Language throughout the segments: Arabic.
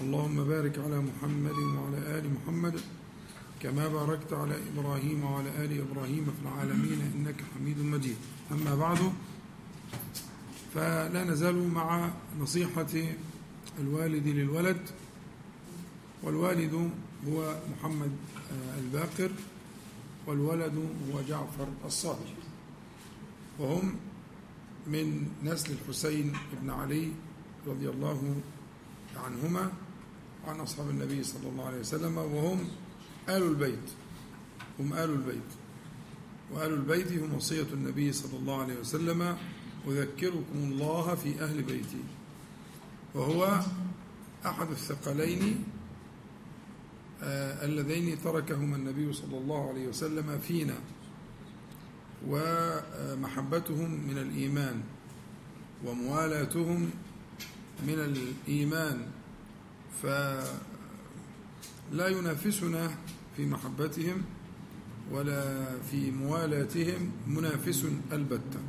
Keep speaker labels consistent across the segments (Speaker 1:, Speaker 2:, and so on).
Speaker 1: اللهم بارك على محمد وعلى آل محمد كما باركت على إبراهيم وعلى آل إبراهيم في العالمين إنك حميد مجيد. أما بعد فلا نزال مع نصيحة الوالد للولد والوالد هو محمد الباقر والولد هو جعفر الصادق وهم من نسل الحسين بن علي رضي الله عنهما عن أصحاب النبي صلى الله عليه وسلم وهم آل البيت. هم آل البيت. وآل البيت هم وصية النبي صلى الله عليه وسلم أذكركم الله في أهل بيتي. وهو أحد الثقلين آه اللذين تركهما النبي صلى الله عليه وسلم فينا ومحبتهم من الإيمان وموالاتهم من الإيمان فلا ينافسنا في محبتهم ولا في موالاتهم منافس البتة.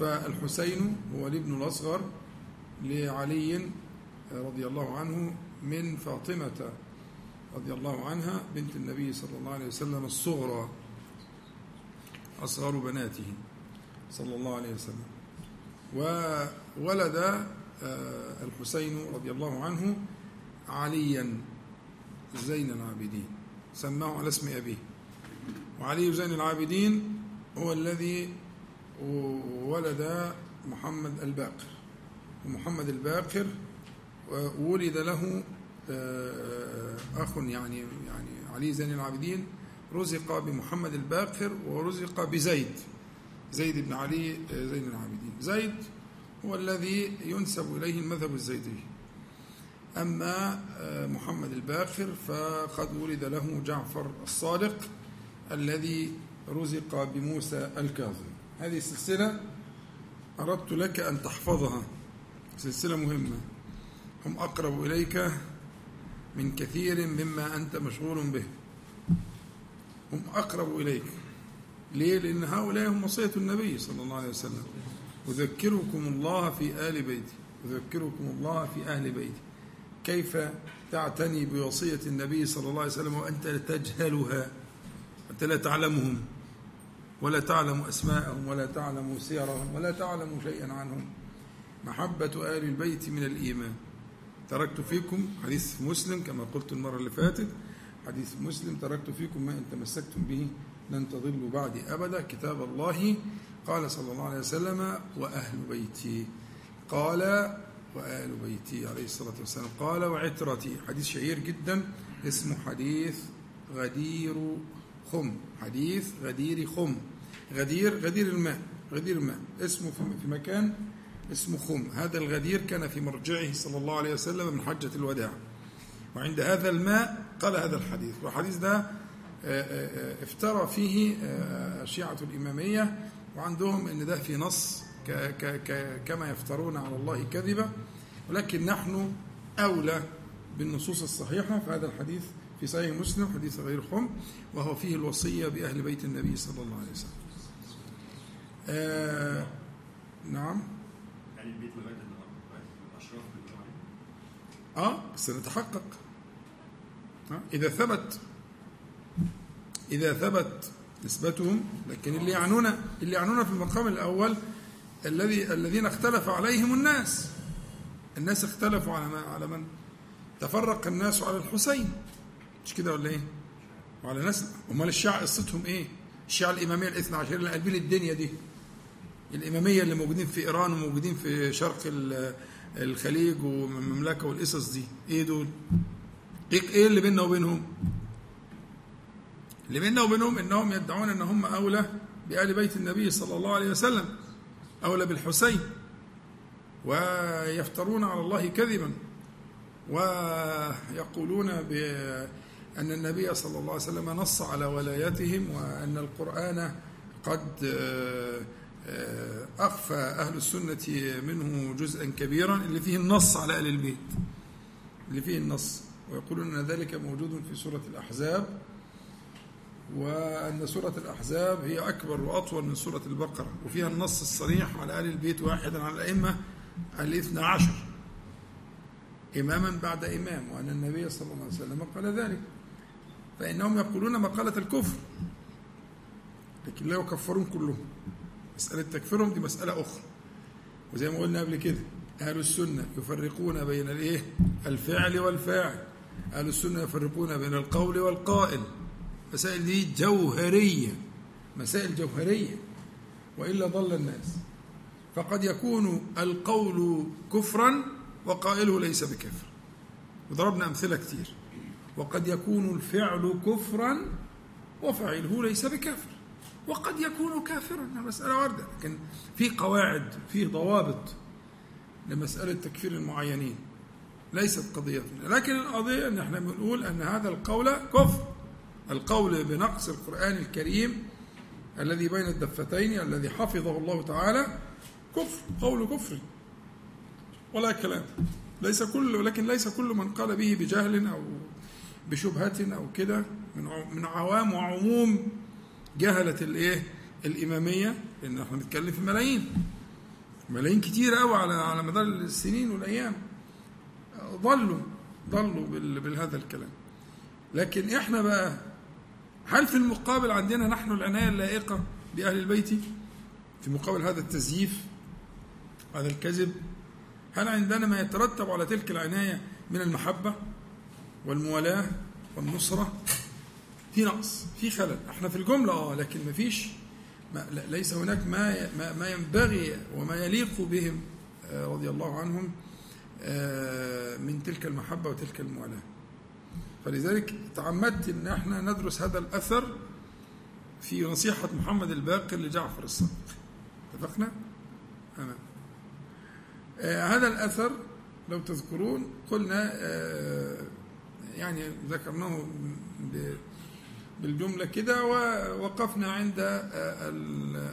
Speaker 1: فالحسين هو الابن الأصغر لعلي رضي الله عنه من فاطمة رضي الله عنها بنت النبي صلى الله عليه وسلم الصغرى أصغر بناته صلى الله عليه وسلم. وولد الحسين رضي الله عنه عليا زين العابدين. سماه على اسم أبيه. وعلي زين العابدين هو الذي ولد محمد الباقر. ومحمد الباقر ولد له أخ يعني يعني علي زين العابدين. رزق بمحمد الباقر ورزق بزيد. زيد بن علي زين العابدين. زيد هو الذي ينسب إليه المذهب الزيدي أما محمد الباقر فقد ولد له جعفر الصادق الذي رزق بموسى الكاظم. هذه السلسلة أردت لك أن تحفظها. سلسلة مهمة. هم أقرب إليك من كثير مما أنت مشغول به. هم أقرب إليك. ليه؟ لأن هؤلاء هم وصية النبي صلى الله عليه وسلم. أذكركم الله في آل بيتي. أذكركم الله في أهل بيتي. كيف تعتني بوصية النبي صلى الله عليه وسلم وأنت تجهلها؟ أنت لا تعلمهم ولا تعلم أسماءهم ولا تعلم سيرهم ولا تعلم شيئا عنهم. محبة آل البيت من الإيمان. تركت فيكم حديث مسلم كما قلت المرة اللي فاتت. حديث مسلم تركت فيكم ما إن تمسكتم به لن تضلوا بعدي أبدا. كتاب الله قال صلى الله عليه وسلم وأهل بيتي. قال وآل بيتي عليه الصلاة والسلام. قال وعترتي. حديث شهير جدا. اسمه حديث غدير خم. حديث غدير خم. غدير غدير الماء. غدير الماء. اسمه في مكان اسمه خم. هذا الغدير كان في مرجعه صلى الله عليه وسلم من حجة الوداع. وعند هذا الماء قال هذا الحديث. والحديث ده افترى فيه شيعة الإمامية وعندهم إن ده في نص ك ك ك كما يفترون على الله كذبا ولكن نحن أولى بالنصوص الصحيحة فهذا الحديث في صحيح مسلم حديث غير خم وهو فيه الوصية بأهل بيت النبي صلى الله عليه وسلم. آه نعم.
Speaker 2: يعني البيت لغايه الاشراف
Speaker 1: آه سنتحقق. آه إذا ثبت إذا ثبت نسبتهم لكن اللي يعنون اللي يعنون في المقام الأول الذي الذين اختلف عليهم الناس الناس اختلفوا على على من تفرق الناس على الحسين مش كده ولا إيه؟ وعلى ناس أمال الشيعة قصتهم إيه؟ الشيعة الإمامية الاثنى عشر اللي قلبين الدنيا دي الإمامية اللي موجودين في إيران وموجودين في شرق الخليج والمملكه والقصص دي إيه دول؟ إيه اللي بيننا وبينهم؟ اللي بيننا وبينهم إنهم يدعون إن هم أولى بآل بيت النبي صلى الله عليه وسلم أولى بالحسين ويفترون على الله كذبا ويقولون بأن النبي صلى الله عليه وسلم نص على ولايتهم وأن القرآن قد آه، أخفى أهل السنة منه جزءا كبيرا اللي فيه النص على أهل البيت اللي فيه النص ويقولون أن ذلك موجود في سورة الأحزاب. وأن سورة الأحزاب هي أكبر وأطول من سورة البقرة وفيها النص الصريح على آل البيت واحدا على الأئمة الاثنى عشر. إماما بعد إمام وأن النبي صلى الله عليه وسلم قال ذلك. فإنهم يقولون مقالة الكفر. لكن لا يكفرون كلهم. مسألة تكفيرهم دي مسألة أخرى. وزي ما قلنا قبل كده أهل السنة يفرقون بين الإيه؟ الفعل والفاعل. أهل السنة يفرقون بين القول والقائل. مسائل دي جوهرية مسائل جوهرية وإلا ضل الناس. فقد يكون القول كفرا وقائله ليس بكفر. وضربنا أمثلة كثير وقد يكون الفعل كفرا وفعله ليس بكافر وقد يكون كافرا المسألة واردة. لكن في قواعد في ضوابط لمسألة تكفير المعينين. ليست قضيتنا. لكن القضية أن إحنا بنقول أن هذا القول كفر. القول بنقص القرآن الكريم الذي بين الدفتين الذي حفظه الله تعالى كفر قول كفر. ولا كلام. ليس كل لكن ليس كل من قال به بجهل أو بشبهة أو كده. من من عوام وعموم جهلة الإيه؟ الإمامية. لأن إحنا بنتكلم في ملايين. ملايين كتير قوي على على مدار السنين والأيام. ضلوا ضلوا بهذا الكلام. لكن إحنا بقى هل في المقابل عندنا نحن العناية اللائقة بأهل البيت؟ في مقابل هذا التزييف هذا الكذب هل عندنا ما يترتب على تلك العناية من المحبة والموالاة والنصرة؟ في نقص في خلل. إحنا في الجملة آه لكن ما فيش ما ليس هناك ما ما ينبغي وما يليق بهم آه، رضي الله عنهم آه، من تلك المحبة وتلك الموالاة. فلذلك تعمدت إن إحنا ندرس هذا الأثر في نصيحة محمد الباقر لجعفر الصادق اتفقنا؟ أنا. آه هذا الأثر لو تذكرون قلنا آه يعني ذكرناه بالجملة كده ووقفنا عند آه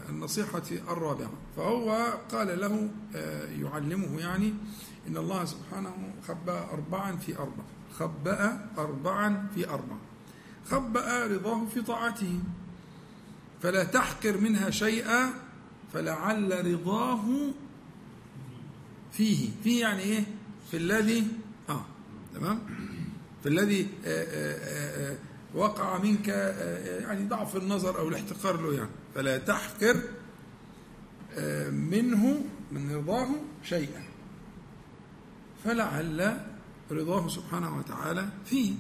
Speaker 1: النصيحة الرابعة فهو قال له آه يعلمه يعني إن الله سبحانه خبأ أربعا في أربع خبأ أربعا في أربع خبأ رضاه في طاعته. فلا تحقر منها شيئا فلعل رضاه فيه. فيه يعني إيه؟ في الذي آه تمام؟ في الذي آه، آه، آه، وقع منك يعني ضعف النظر أو الاحتقار له يعني. فلا تحقر منه من رضاه شيئا. فلعل رضاه سبحانه وتعالى فيه.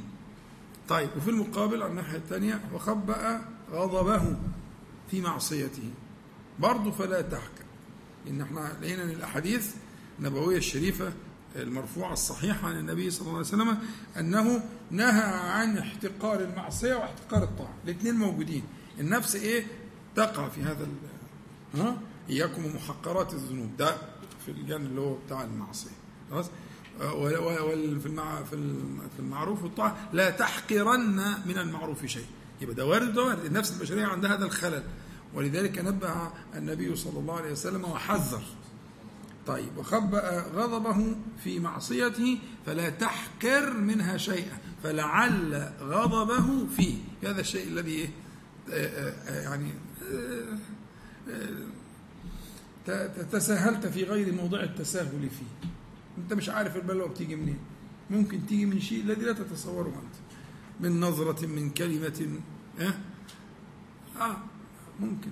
Speaker 1: طيب وفي المقابل على الناحية الثانية وخبأ غضبه في معصيته. برضه فلا تحكم. إن إحنا لقينا من الأحاديث النبوية الشريفة المرفوعة الصحيحة عن النبي صلى الله عليه وسلم أنه نهى عن احتقار المعصية واحتقار الطاعة. الاثنين موجودين. النفس إيه؟ تقع في هذا ها؟ إياكم ومحقرات الذنوب. ده في الجانب اللي هو بتاع المعصية. خلاص؟ في المعروف والطاعة لا تحقرن من المعروف شيء. يبقى ده وارد ده وارد. النفس البشرية عندها هذا الخلل. ولذلك نبه النبي صلى الله عليه وسلم وحذر. طيب وخبأ غضبه في معصيته فلا تحكر منها شيئا. فلعل غضبه فيه. هذا الشيء الذي إيه يعني تساهلت في غير موضع التساهل فيه. انت مش عارف البلوى بتيجي منين. ممكن تيجي من شيء الذي لا تتصوره أنت. من نظرة من كلمة آه, آه ممكن.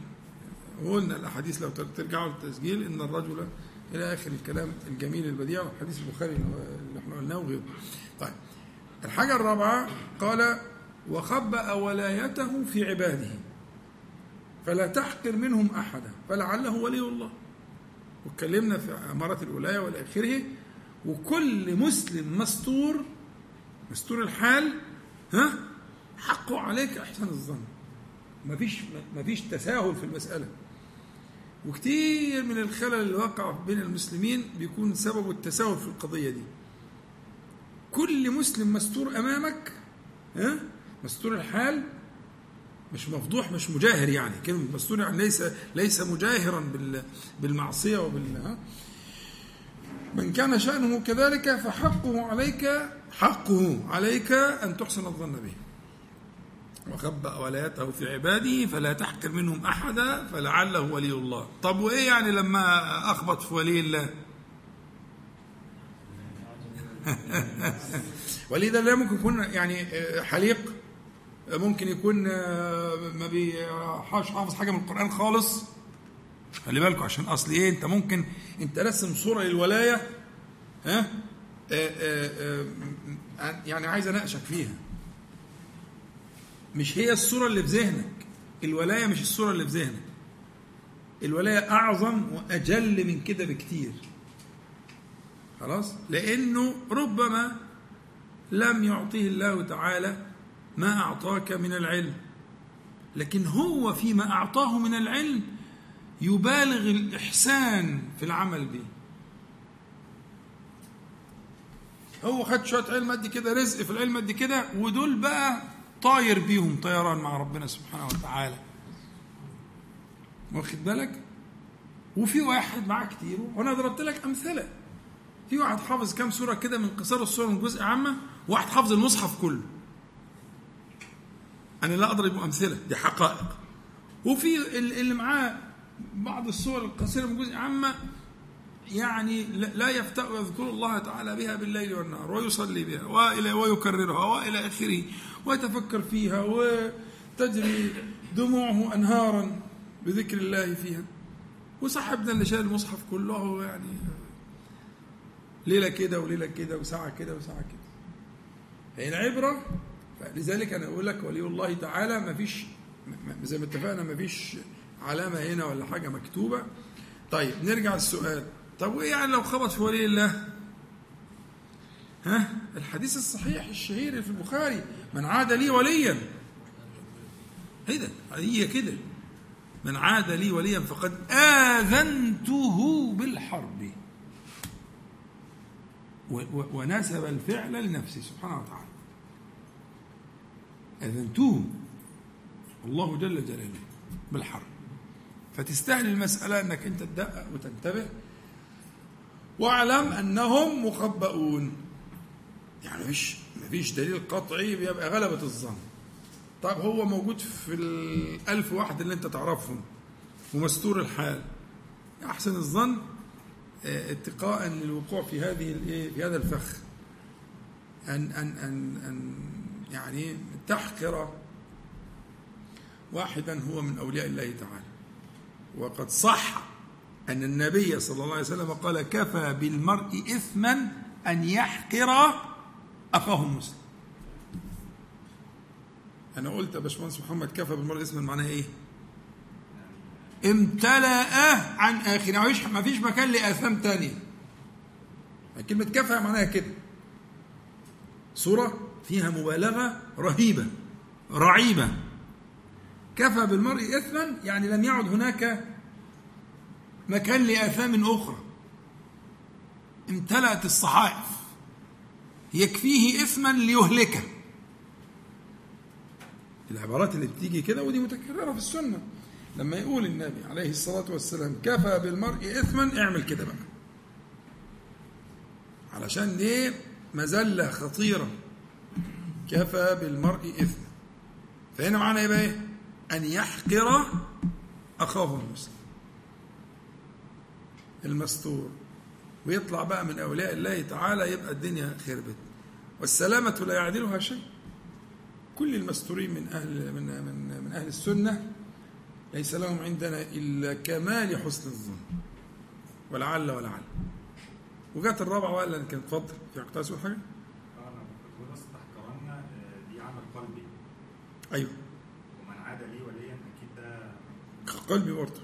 Speaker 1: وقلنا الأحاديث لو ترجعوا للتسجيل إن الرجل إلى آخر الكلام الجميل البديع حديث البخاري اللي إحنا قلناه وغيره. طيب. الحاجة الرابعة قال وخبأ ولايته في عباده. فلا تحقر منهم أحدا فلعله ولي الله. واتكلمنا في أمارة الولاية والى آخره وكل مسلم مستور مستور الحال ها؟ حقه عليك إحسان الظن. مفيش مفيش تساهل في المسألة. وكثير من الخلل اللي وقع بين المسلمين بيكون سببه التساهل في القضية دي. كل مسلم مستور أمامك ها؟ مستور الحال مش مفضوح مش مجاهر يعني. كلمة مستور يعني ليس ليس مجاهرا بال بالمعصية وبال ها؟ من كان شأنه كذلك فحقه عليك حقه عليك أن تحسن الظن به. وخبأ ولايته في عباده فلا تحقر منهم أحدا فلعله ولي الله. طب وإيه يعني لما أخبط في ولي الله؟ ولي ده لا ممكن يكون يعني حليق. ممكن يكون ما بيحاش حافظ حاجة من القرآن خالص. خلي بالكم عشان أصل إيه؟ أنت ممكن أنت رسم صورة للولاية ها؟ آآ آآ يعني عايز أناقشك فيها. مش هي الصورة اللي في ذهنك. الولاية مش الصورة اللي في ذهنك. الولاية أعظم وأجل من كده بكتير. خلاص؟ لأنه ربما لم يعطيه الله تعالى ما أعطاك من العلم. لكن هو فيما أعطاه من العلم يبالغ الإحسان في العمل به. هو خد شوية علم قد كده رزق في العلم قد كده ودول بقى طاير بيهم طيران مع ربنا سبحانه وتعالى. واخد بالك؟ وفي واحد معاه كتير وأنا ضربت لك أمثلة. في واحد حافظ كام سورة كده من قصار السوره من جزء عامة وواحد حافظ المصحف كله. أنا لا أضرب أمثلة دي حقائق. وفي اللي معاه بعض السور القصيرة من جزء عامة يعني لا يفتأ يذكر الله تعالى بها بالليل والنهار ويصلي بها وإلى ويكررها وإلى آخره ويتفكر فيها وتجري دموعه أنهارا بذكر الله فيها. وصاحبنا اللي شايل المصحف كله يعني ليلة كده وليلة كده وساعة كده وساعة كده. هي العبرة لذلك أنا أقول لك ولي الله تعالى ما فيش زي ما اتفقنا ما فيش علامة هنا ولا حاجة مكتوبة. طيب نرجع للسؤال. طب وايه يعني لو خبط في ولي الله؟ ها؟ الحديث الصحيح الشهير في البخاري من عاد لي وليا. إيه ده؟ هي كده. من عاد لي وليا فقد آذنته بالحرب. ونسب الفعل لنفسه. سبحانه وتعالى. آذنته الله جل جلاله بالحرب. فتستاهل المسألة أنك أنت تدقق وتنتبه. واعلم أنهم مخبؤون. يعني مفيش مفيش دليل قطعي بيبقى غلبة الظن. طيب هو موجود في الألف واحد اللي أنت تعرفهم ومستور الحال. أحسن الظن اتقاء للوقوع في هذه في هذا الفخ. أن أن أن أن يعني تحقر واحدا هو من أولياء الله تعالى. وقد صح أن النبي صلى الله عليه وسلم قال كفى بالمرء إثما أن يحقر أخاه المسلم أنا قلت يا باشمهندس محمد كفى بالمرء إثما معناها إيه؟ امتلأ عن آخر ما فيش مكان لآثام تانية. كلمة كفى معناها كده. صورة فيها مبالغة رهيبة رعيبة. كفى بالمرء إثما يعني لم يعد هناك مكان لآثام أخرى. امتلأت الصحائف. يكفيه إثما ليهلكه. العبارات اللي بتيجي كده ودي متكررة في السنة. لما يقول النبي عليه الصلاة والسلام كفى بالمرء إثما اعمل كده بقى. علشان دي مزلة خطيرة كفى بالمرء إثما. فهنا معانا إيه بقى إيه؟ أن يحقر أخاه المسلم. المستور ويطلع بقى من أولياء الله تعالى يبقى الدنيا خربت والسلامة لا يعدلها شيء. كل المستورين من أهل من من من أهل السنة ليس لهم عندنا إلا كمال حسن الظن ولعل ولعل. وجات الرابعة وقال كانت اتفضل في كنت عايز حاجة؟
Speaker 2: دي عمل قلبي
Speaker 1: أيوه.
Speaker 2: ومن عاد لي وليا أكيد ده
Speaker 1: قلبي برضه.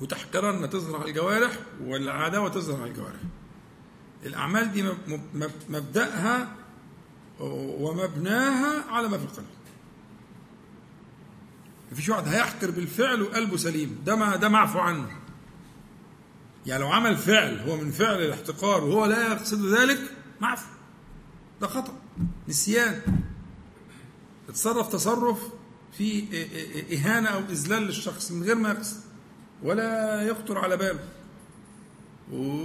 Speaker 1: وتحقرن على الجوارح والعداوة على الجوارح. الأعمال دي مب- مب- مبدأها ومبناها على ما في القلب. مفيش واحد هيحقر بالفعل وقلبه سليم. ده ما ده معفو عنه. يعني لو عمل فعل هو من فعل الاحتقار وهو لا يقصد ذلك معفو. ده خطأ. نسيان. اتصرف تصرف في إهانة أو إذلال للشخص من غير ما يقصد. ولا يخطر على باله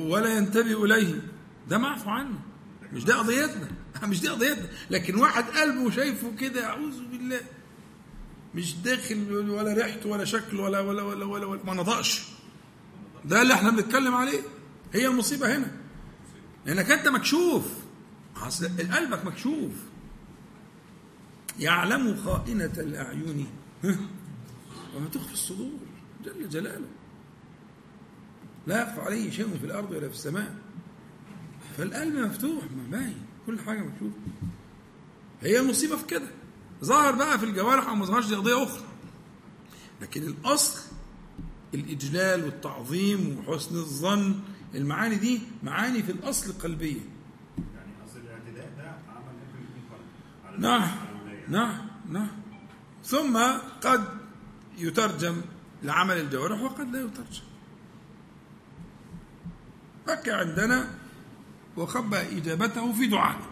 Speaker 1: ولا ينتبه إليه. ده معفو عنه. مش ده قضيتنا. مش دي قضيتنا. لكن واحد قلبه شايفه كده أعوذ بالله. مش داخل ولا ريحته ولا شكله ولا ولا ولا ولا, ولا ما نطقش. ده اللي إحنا بنتكلم عليه. هي المصيبة هنا. لأنك أنت مكشوف. قلبك مكشوف. يعلم خائنة الأعين. وما تخفي الصدور. جل جلاله. لا يخفى عليه شيء في الأرض ولا في السماء. فالقلب مفتوح ما باين. كل حاجة مكشوفة هي المصيبة في كده. ظهر بقى في الجوارح أو ما ظهرش دي قضية أخرى. لكن الأصل الإجلال والتعظيم وحسن الظن المعاني دي معاني في الأصل قلبية
Speaker 2: يعني أصل الاعتداء ده عمل ممكن يكون على
Speaker 1: نعم. نعم. نعم. ثم قد يترجم لعمل الجوارح وقد لا يترجم. بكى عندنا وخبأ إجابته في دعائه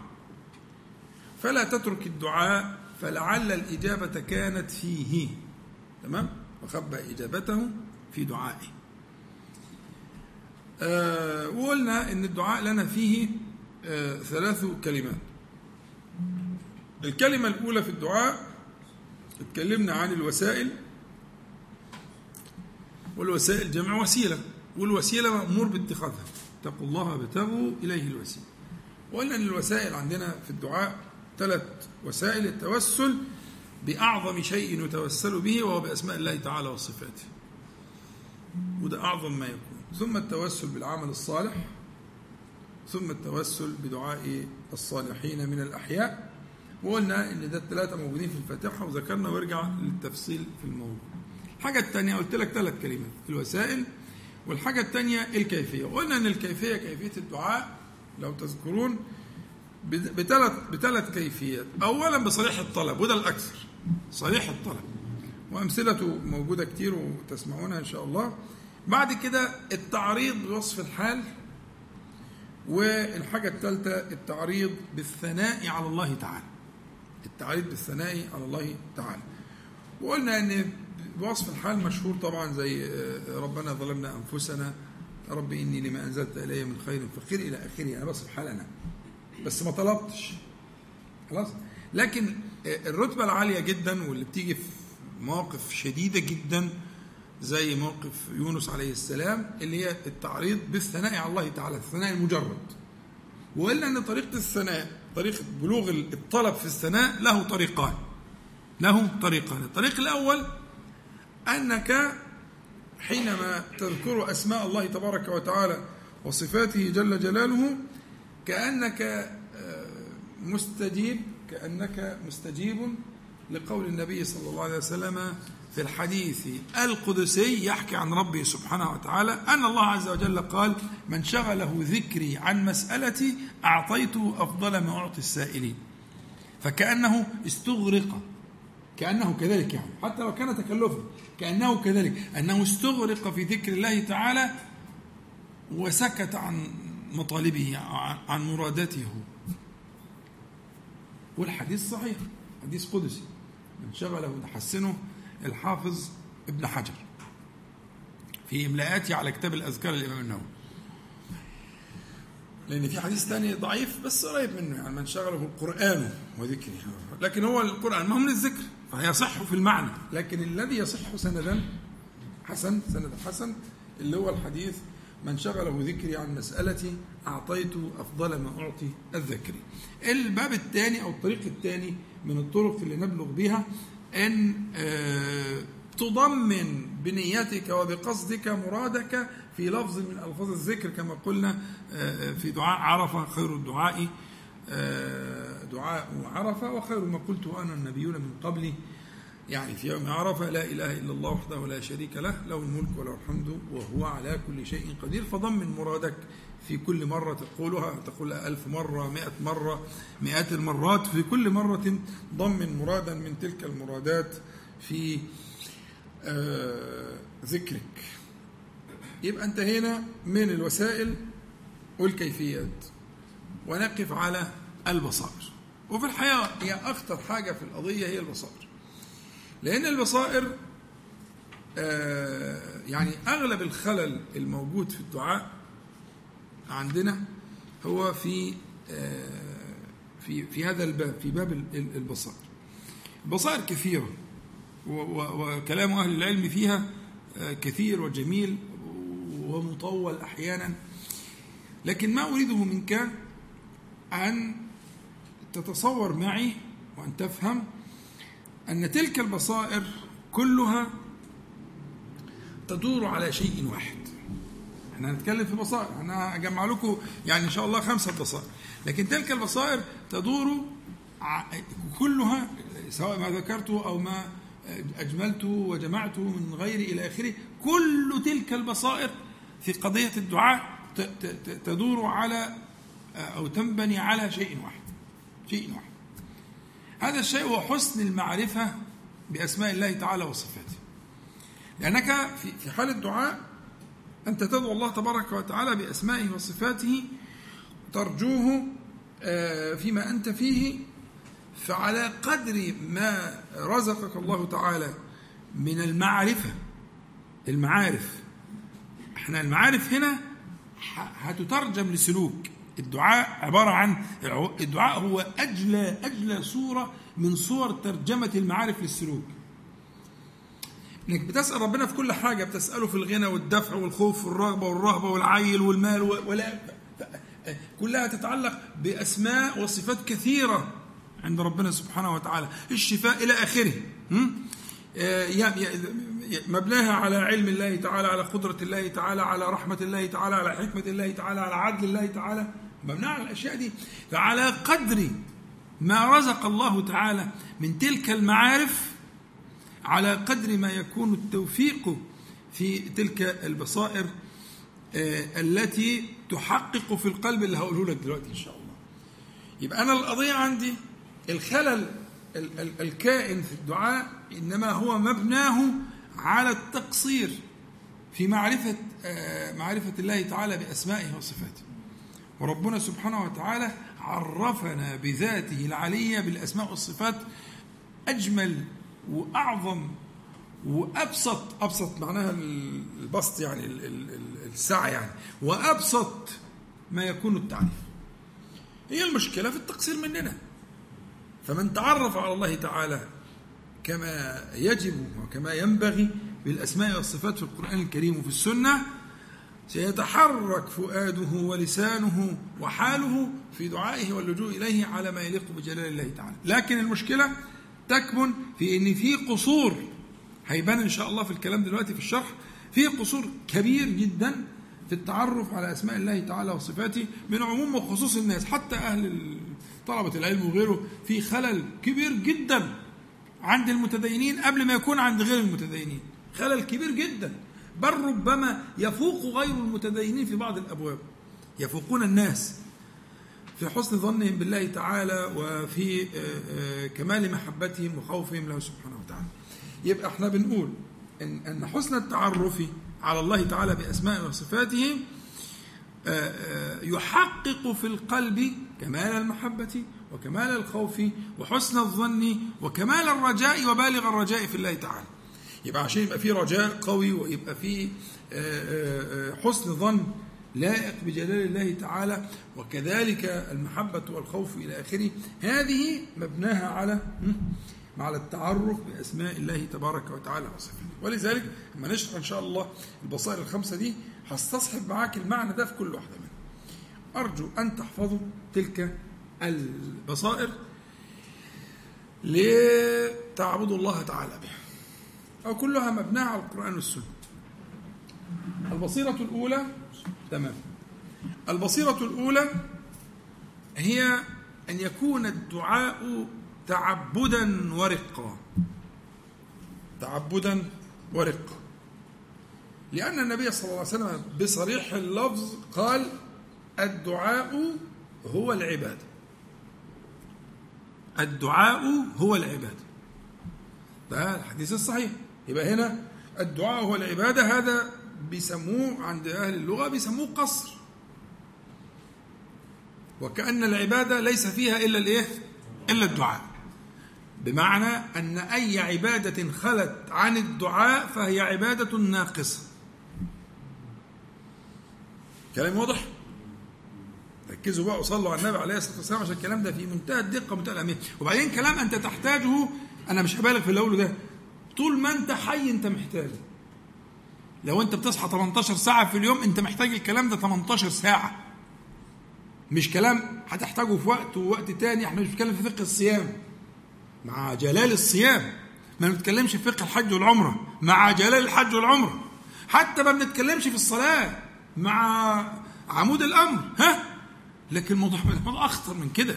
Speaker 1: فلا تترك الدعاء فلعل الإجابة كانت فيه. تمام؟ وخبأ إجابته في دعائه. آه وقلنا إن الدعاء لنا فيه آه ثلاث كلمات. الكلمة الأولى في الدعاء اتكلمنا عن الوسائل. والوسائل جمع وسيلة والوسيلة مأمور باتخاذها. اتقوا الله ابتغوا إليه الوسيلة. وقلنا أن الوسائل عندنا في الدعاء ثلاث وسائل التوسل بأعظم شيء يتوسل به وهو بأسماء الله تعالى وصفاته. وده أعظم ما يكون. ثم التوسل بالعمل الصالح ثم التوسل بدعاء الصالحين من الأحياء. وقلنا إن ده الثلاثة موجودين في الفاتحة وذكرنا وارجع للتفصيل في الموضوع. الحاجة الثانية قلت لك ثلاث كلمات الوسائل والحاجة الثانية الكيفية. وقلنا إن الكيفية كيفية الدعاء لو تذكرون بثلاث بثلاث كيفيات. اولا بصريح الطلب وده الأكثر صريح الطلب. وأمثلته موجودة كتير وتسمعونها إن شاء الله. بعد كده التعريض بوصف الحال والحاجة الثالثة التعريض بالثناء على الله تعالى. التعريض بالثناء على الله تعالى. وقلنا إن بوصف الحال مشهور طبعا زي ربنا ظلمنا أنفسنا. رب إني لما أنزلت إلي من خير فقير إلى آخره. أنا بصف حال أنا. بس ما طلبتش. خلاص؟ لكن الرتبة العالية جدا واللي بتيجي في مواقف شديدة جدا زي موقف يونس عليه السلام اللي هي التعريض بالثناء على الله تعالى الثناء المجرد. وقلنا أن طريقة الثناء طريقة بلوغ الطلب في الثناء له طريقان. له طريقان. الطريق الأول أنك حينما تذكر أسماء الله تبارك وتعالى وصفاته جل جلاله كأنك مستجيب كأنك مستجيب لقول النبي صلى الله عليه وسلم في الحديث القدسي يحكي عن ربه سبحانه وتعالى أن الله عز وجل قال من شغله ذكري عن مسألتي أعطيته أفضل ما أعطي السائلين فكأنه استغرق كأنه كذلك يعني حتى لو كان تكلفا كأنه كذلك أنه استغرق في ذكر الله تعالى وسكت عن مطالبه عن مرادته. والحديث صحيح حديث قدسي. من شغله تحسنه الحافظ ابن حجر في إملاءاته على كتاب الأذكار الإمام النووي. لأن في حديث ثاني ضعيف بس قريب منه يعني من شغله القرآن وذكره. لكن هو القرآن ما هو من الذكر فيصح في المعنى. لكن الذي يصح سندا حسن سند حسن اللي هو الحديث من شغله ذكري عن مسألتي أعطيته أفضل ما أعطي الذكري الباب الثاني أو الطريق الثاني من الطرق اللي نبلغ بها أن تضمن بنيتك وبقصدك مرادك في لفظ من ألفاظ الذكر كما قلنا في دعاء عرفة خير الدعاء دعاء عرفة وخير ما قلت أنا النبيون من قبلي. يعني في يوم عرفة لا إله إلا الله وحده لا شريك له له الملك وله الحمد وهو على كل شيء قدير. فضمن مرادك في كل مرة تقولها تقولها ألف مرة مئة مرة مئات المرات في كل مرة. ضمن مرادا من تلك المرادات في آه ذكرك. يبقى انتهينا من الوسائل والكيفيات. ونقف على البصائر. وفي الحقيقة هي أخطر حاجة في القضية هي البصائر. لأن البصائر آه، يعني أغلب الخلل الموجود في الدعاء عندنا هو في آه، في في هذا الباب في باب البصائر. البصائر كثيرة وكلام أهل العلم فيها آه، كثير وجميل ومطول أحيانا. لكن ما أريده منك أن تتصور معي وأن تفهم أن تلك البصائر كلها تدور على شيء واحد. إحنا هنتكلم في بصائر. أنا اجمع لكم يعني إن شاء الله خمسة بصائر. لكن تلك البصائر تدور كلها سواء ما ذكرته أو ما أجملته وجمعته من غير إلى آخره كل تلك البصائر في قضية الدعاء تدور على أو تنبني على شيء واحد. شيء واحد هذا الشيء هو حسن المعرفة بأسماء الله تعالى وصفاته. لأنك في حال الدعاء أنت تدعو الله تبارك وتعالى بأسمائه وصفاته ترجوه آه، فيما أنت فيه فعلى قدر ما رزقك الله تعالى من المعرفة المعارف. إحنا المعارف هنا هتترجم لسلوك. الدعاء عبارة عن الدعاء هو أجلى أجلى صورة من صور ترجمة المعارف للسلوك. إنك بتسأل ربنا في كل حاجة بتسأله في الغنى والدفع والخوف والرغبة والرهبة والعيل والمال ولا كلها تتعلق بأسماء وصفات كثيرة عند ربنا سبحانه وتعالى. الشفاء إلى آخره. آه، مبناها على علم الله تعالى على قدرة الله تعالى على رحمة الله تعالى على حكمة الله تعالى على عدل الله تعالى. مبناها على الأشياء دي. فعلى قدر ما رزق الله تعالى من تلك المعارف على قدر ما يكون التوفيق في تلك البصائر آه، التي تحقق في القلب اللي هقوله لك دلوقتي إن شاء الله. يبقى أنا القضية عندي الخلل الكائن في الدعاء إنما هو مبناه على التقصير في معرفة آه، معرفة الله تعالى بأسمائه وصفاته. وربنا سبحانه وتعالى عرفنا بذاته العلية بالأسماء والصفات أجمل وأعظم وأبسط أبسط معناها البسط يعني السعه يعني وأبسط ما يكون التعريف. هي المشكلة في التقصير مننا. فمن تعرف على الله تعالى كما يجب وكما ينبغي بالأسماء والصفات في القرآن الكريم وفي السنة سيتحرك فؤاده ولسانه وحاله في دعائه واللجوء إليه على ما يليق بجلال الله تعالى. لكن المشكلة تكمن في إن في قصور هيبان إن شاء الله في الكلام دلوقتي في الشرح في قصور كبير جدا في التعرف على أسماء الله تعالى وصفاته من عموم وخصوص الناس حتى أهل طلبة العلم وغيره في خلل كبير جدا عند المتدينين قبل ما يكون عند غير المتدينين. خلل كبير جدا. بل ربما يفوق غير المتدينين في بعض الأبواب. يفوقون الناس في حسن ظنهم بالله تعالى وفي آه، آه، كمال محبتهم وخوفهم له سبحانه وتعالى. يبقى إحنا بنقول إن إن حسن التعرف على الله تعالى بأسمائه وصفاته آه، يحقق في القلب كمال المحبة وكمال الخوف وحسن الظن وكمال الرجاء وبالغ الرجاء في الله تعالى. يبقى عشان يبقى في رجاء قوي ويبقى في حسن ظن لائق بجلال الله تعالى وكذلك المحبة والخوف إلى آخره. هذه مبناها على على التعرف بأسماء الله تبارك وتعالى وصفاته. ولذلك لما نشرح إن شاء الله البصائر الخمسة دي هستصحب معاك المعنى ده في كل واحدة منها أرجو أن تحفظوا تلك البصائر لتعبدوا الله تعالى بها. أو كلها مبناها على القرآن والسنة. البصيرة الأولى تمام. البصيرة الأولى هي أن يكون الدعاء تعبدا ورقا. تعبدا ورقا. لأن النبي صلى الله عليه وسلم بصريح اللفظ قال الدعاء هو العبادة. الدعاء هو العبادة. ده الحديث الصحيح. يبقى هنا الدعاء هو العبادة هذا بيسموه عند أهل اللغة بيسموه قصر. وكأن العبادة ليس فيها إلا الإيه؟ إلا الدعاء. بمعنى أن أي عبادة خلت عن الدعاء فهي عبادة ناقصة. كلام واضح؟ ركزوا بقى وصلوا على النبي عليه الصلاة والسلام عشان الكلام ده في منتهى الدقة ومنتهى الأهمية. وبعدين كلام أنت تحتاجه أنا مش هبالغ في اللي أقوله ده. طول ما انت حي انت محتاجه. لو انت بتصحى 18 ساعة في اليوم انت محتاج الكلام ده 18 ساعة. مش كلام هتحتاجه في وقت ووقت تاني إحنا مش بنتكلم في فقه الصيام. مع جلال الصيام. ما بنتكلمش في فقه الحج والعمرة. مع جلال الحج والعمرة. حتى ما بنتكلمش في الصلاة. مع عمود الأمر. ها؟ لكن الموضوع الموضوع أخطر من كده.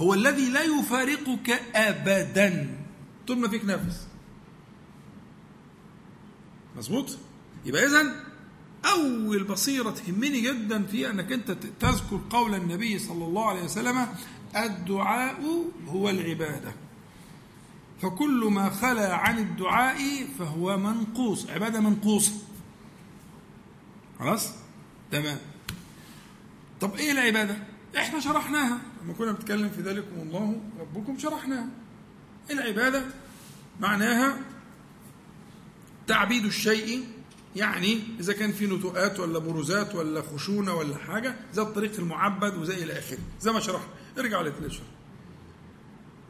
Speaker 1: هو الذي لا يفارقك ابدا. طول ما فيك نفس. مظبوط؟ يبقى اذا أول بصيرة تهمني جدا في أنك أنت تذكر قول النبي صلى الله عليه وسلم الدعاء هو العبادة. فكل ما خلا عن الدعاء فهو منقوص. عبادة منقوصة. خلاص؟ تمام. طب إيه العبادة؟ إحنا شرحناها. لما كنا بنتكلم في ذلكم الله ربكم شرحناها. العبادة معناها تعبيد الشيء يعني إذا كان في نتوءات ولا بروزات ولا خشونة ولا حاجة زي الطريق المعبد وزي إلى آخره. زي ما شرحنا ارجع للتلاشر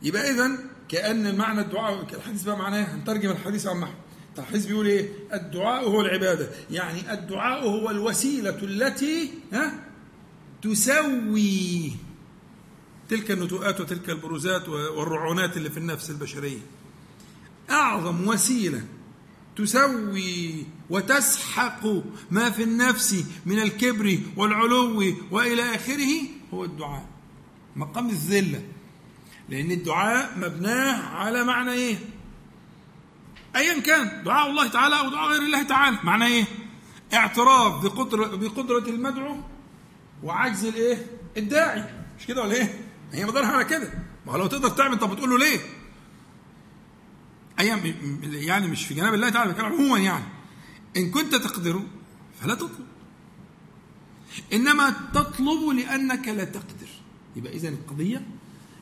Speaker 1: يبقى اذا كأن المعنى الدعاء الحديث بقى معناه هنترجم الحديث عن محمد الحديث بيقول إيه؟ الدعاء هو العبادة. يعني الدعاء هو الوسيلة التي ها؟ تسوي. تلك النتوءات وتلك البروزات والرعونات اللي في النفس البشرية. أعظم وسيلة تسوي وتسحق ما في النفس من الكبر والعلو وإلى آخره هو الدعاء. مقام الذلة. لأن الدعاء مبناه على معنى إيه؟ ايا كان دعاء الله تعالى أو دعاء غير الله تعالى. معنى إيه؟ اعتراف بقدرة, بقدرة المدعو وعجز الإيه؟ الداعي. مش كده ولا إيه؟ هي مدارها على كده. ما هو لو تقدر تعمل طب بتقول له ليه؟ أيام يعني مش في جناب الله تعالى بتكلم عموما يعني. إن كنت تقدر فلا تطلب. إنما تطلب لأنك لا تقدر. يبقى إذا القضية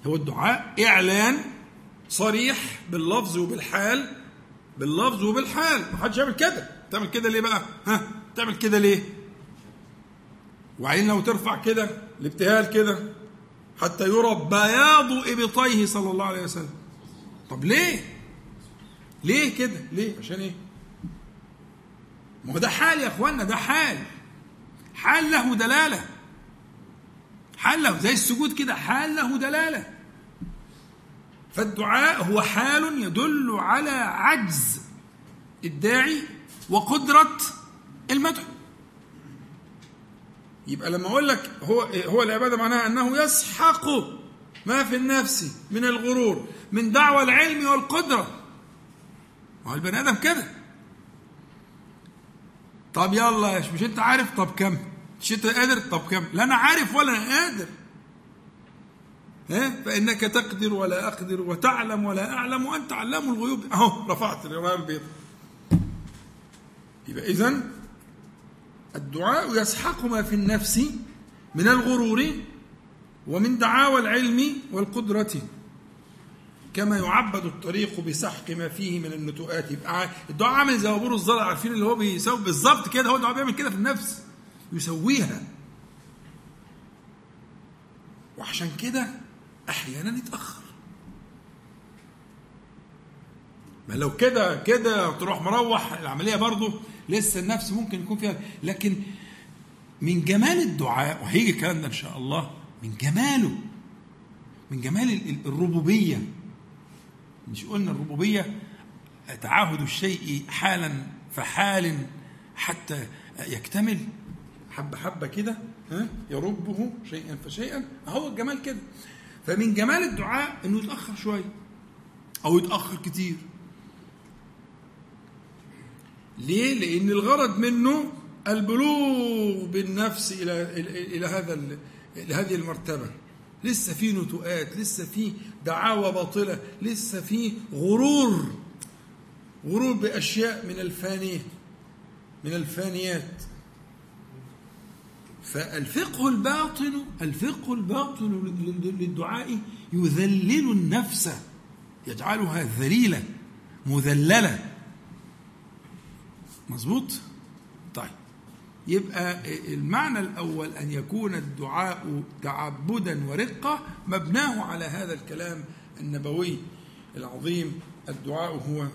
Speaker 1: هو الدعاء إعلان صريح باللفظ وبالحال باللفظ وبالحال. ما حدش يعمل كده. تعمل كده ليه بقى؟ ها؟ تعمل كده ليه؟ وبعدين لو ترفع كده الابتهال كده حتى يرى بياض إبطيه صلى الله عليه وسلم. طب ليه؟ ليه كده؟ ليه؟ عشان إيه؟ ما هو ده حال يا اخوانا ده حال. حال له دلالة. حال له زي السجود كده. حال له دلالة. فالدعاء هو حال يدل على عجز الداعي وقدرة المدعو. يبقى لما أقول لك هو هو العبادة معناها أنه يسحق ما في النفس من الغرور من دعوى العلم والقدرة. ما هو البني آدم كده. طب يلا مش أنت عارف؟ طب كم؟ مش أنت قادر؟ طب كم؟ لا أنا عارف ولا أنا قادر. ها؟ فإنك تقدر ولا أقدر وتعلم ولا أعلم وأنت علام الغيوب. أهو رفعت الرايه البيضاء يبقى اذا الدعاء يسحق ما في النفس من الغرور ومن دعاوى العلم والقدرة. كما يعبد الطريق بسحق ما فيه من النتوءات. يبقى الدعاء عامل زي وبور الزرع عارفين اللي هو بيسوي بالظبط كده هو الدعاء بيعمل كده في النفس يسويها. وعشان كده أحيانا يتأخر. ما لو كده كده تروح مروح العملية برضه لسه النفس ممكن يكون فيها. لكن من جمال الدعاء وهيجي الكلام ده إن شاء الله من جماله من جمال الربوبية. مش قلنا الربوبية تعاهد الشيء حالا فحال حتى يكتمل. حبة حبة كده يربه شيئا فشيئا. هو الجمال كده. فمن جمال الدعاء إنه يتأخر شوية أو يتأخر كتير. ليه؟ لأن الغرض منه البلوغ بالنفس إلى إلى هذا إلى هذه المرتبة. لسه في نتوءات لسه في دعاوى باطلة لسه في غرور. غرور بأشياء من الفانية من الفانيات. فالفقه الباطن الفقه الباطن للدعاء يذلل النفس يجعلها ذليلة مذللة. مظبوط؟ طيب. يبقى المعنى الأول أن يكون الدعاء تعبدا ورقة مبناه على هذا الكلام النبوي العظيم. الدعاء هو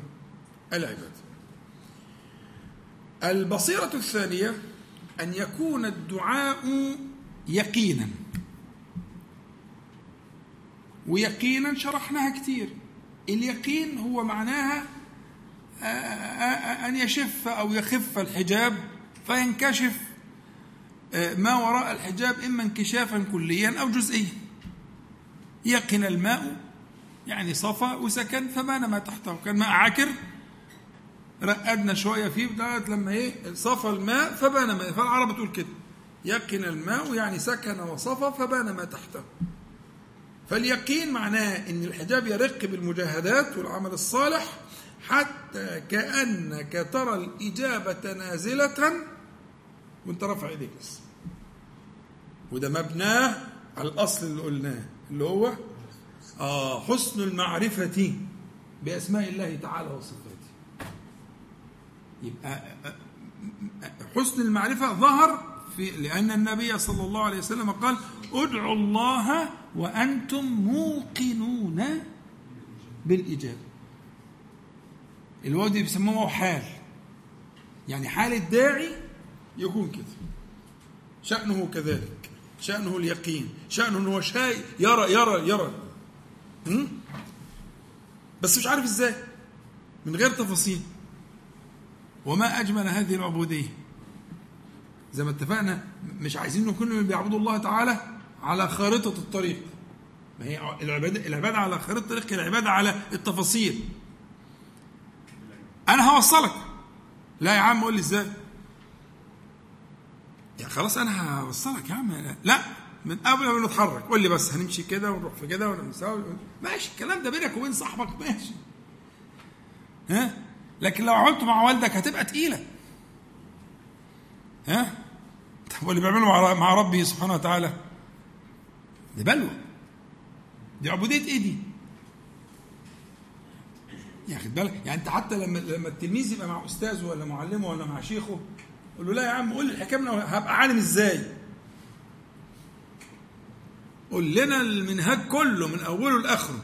Speaker 1: العبادة. البصيرة الثانية أن يكون الدعاء يقينا. ويقينا شرحناها كثير اليقين هو معناها أن يشف أو يخف الحجاب فينكشف ما وراء الحجاب إما انكشافا كليا أو جزئيا يقن الماء يعني صفى وسكن فبان ما تحته كان ماء عكر رقدنا شوية فيه لغايه لما إيه صفى الماء فبان ما فالعرب بتقول كده يقن الماء يعني سكن وصفى فبان ما تحته فاليقين معناه ان الحجاب يرق بالمجاهدات والعمل الصالح حتى كأنك ترى الإجابة نازلة وانت رافع ايديك بس. وده مبناه على الأصل اللي قلناه اللي هو آه حسن المعرفة بأسماء الله تعالى وصفاته. يبقى حسن المعرفة ظهر في لأن النبي صلى الله عليه وسلم قال ادعوا الله وأنتم موقنون بالإجابة. الواو دي بيسموه حال. يعني حال الداعي يكون كده. شأنه كذلك. شأنه اليقين. شأنه أنه شاي يرى يرى يرى. بس مش عارف إزاي. من غير تفاصيل. وما أجمل هذه العبودية. زي ما اتفقنا مش عايزين نكون من بيعبدوا الله تعالى على خارطة الطريق. ما هي العبادة العبادة على خارطة الطريق العبادة على التفاصيل. أنا هوصلك. لا يا عم قول لي إزاي. يا خلاص أنا هوصلك يا عم. لا من قبل ما نتحرك. قول لي بس هنمشي كده ونروح في كده ونساوي ماشي الكلام ده بينك وبين صاحبك. ماشي. ها؟ لكن لو عملته مع والدك هتبقى تقيلة. ها؟ طب واللي بيعمله مع ربي سبحانه وتعالى؟ دي بلوى. دي عبودية إيه دي؟ يا خد بالك يعني أنت حتى لما لما التلميذ يبقى مع أستاذه ولا معلمه ولا مع شيخه قول له لا يا عم قول الحكاية هبقى عالم إزاي؟ قول لنا المنهاج كله من أوله لآخره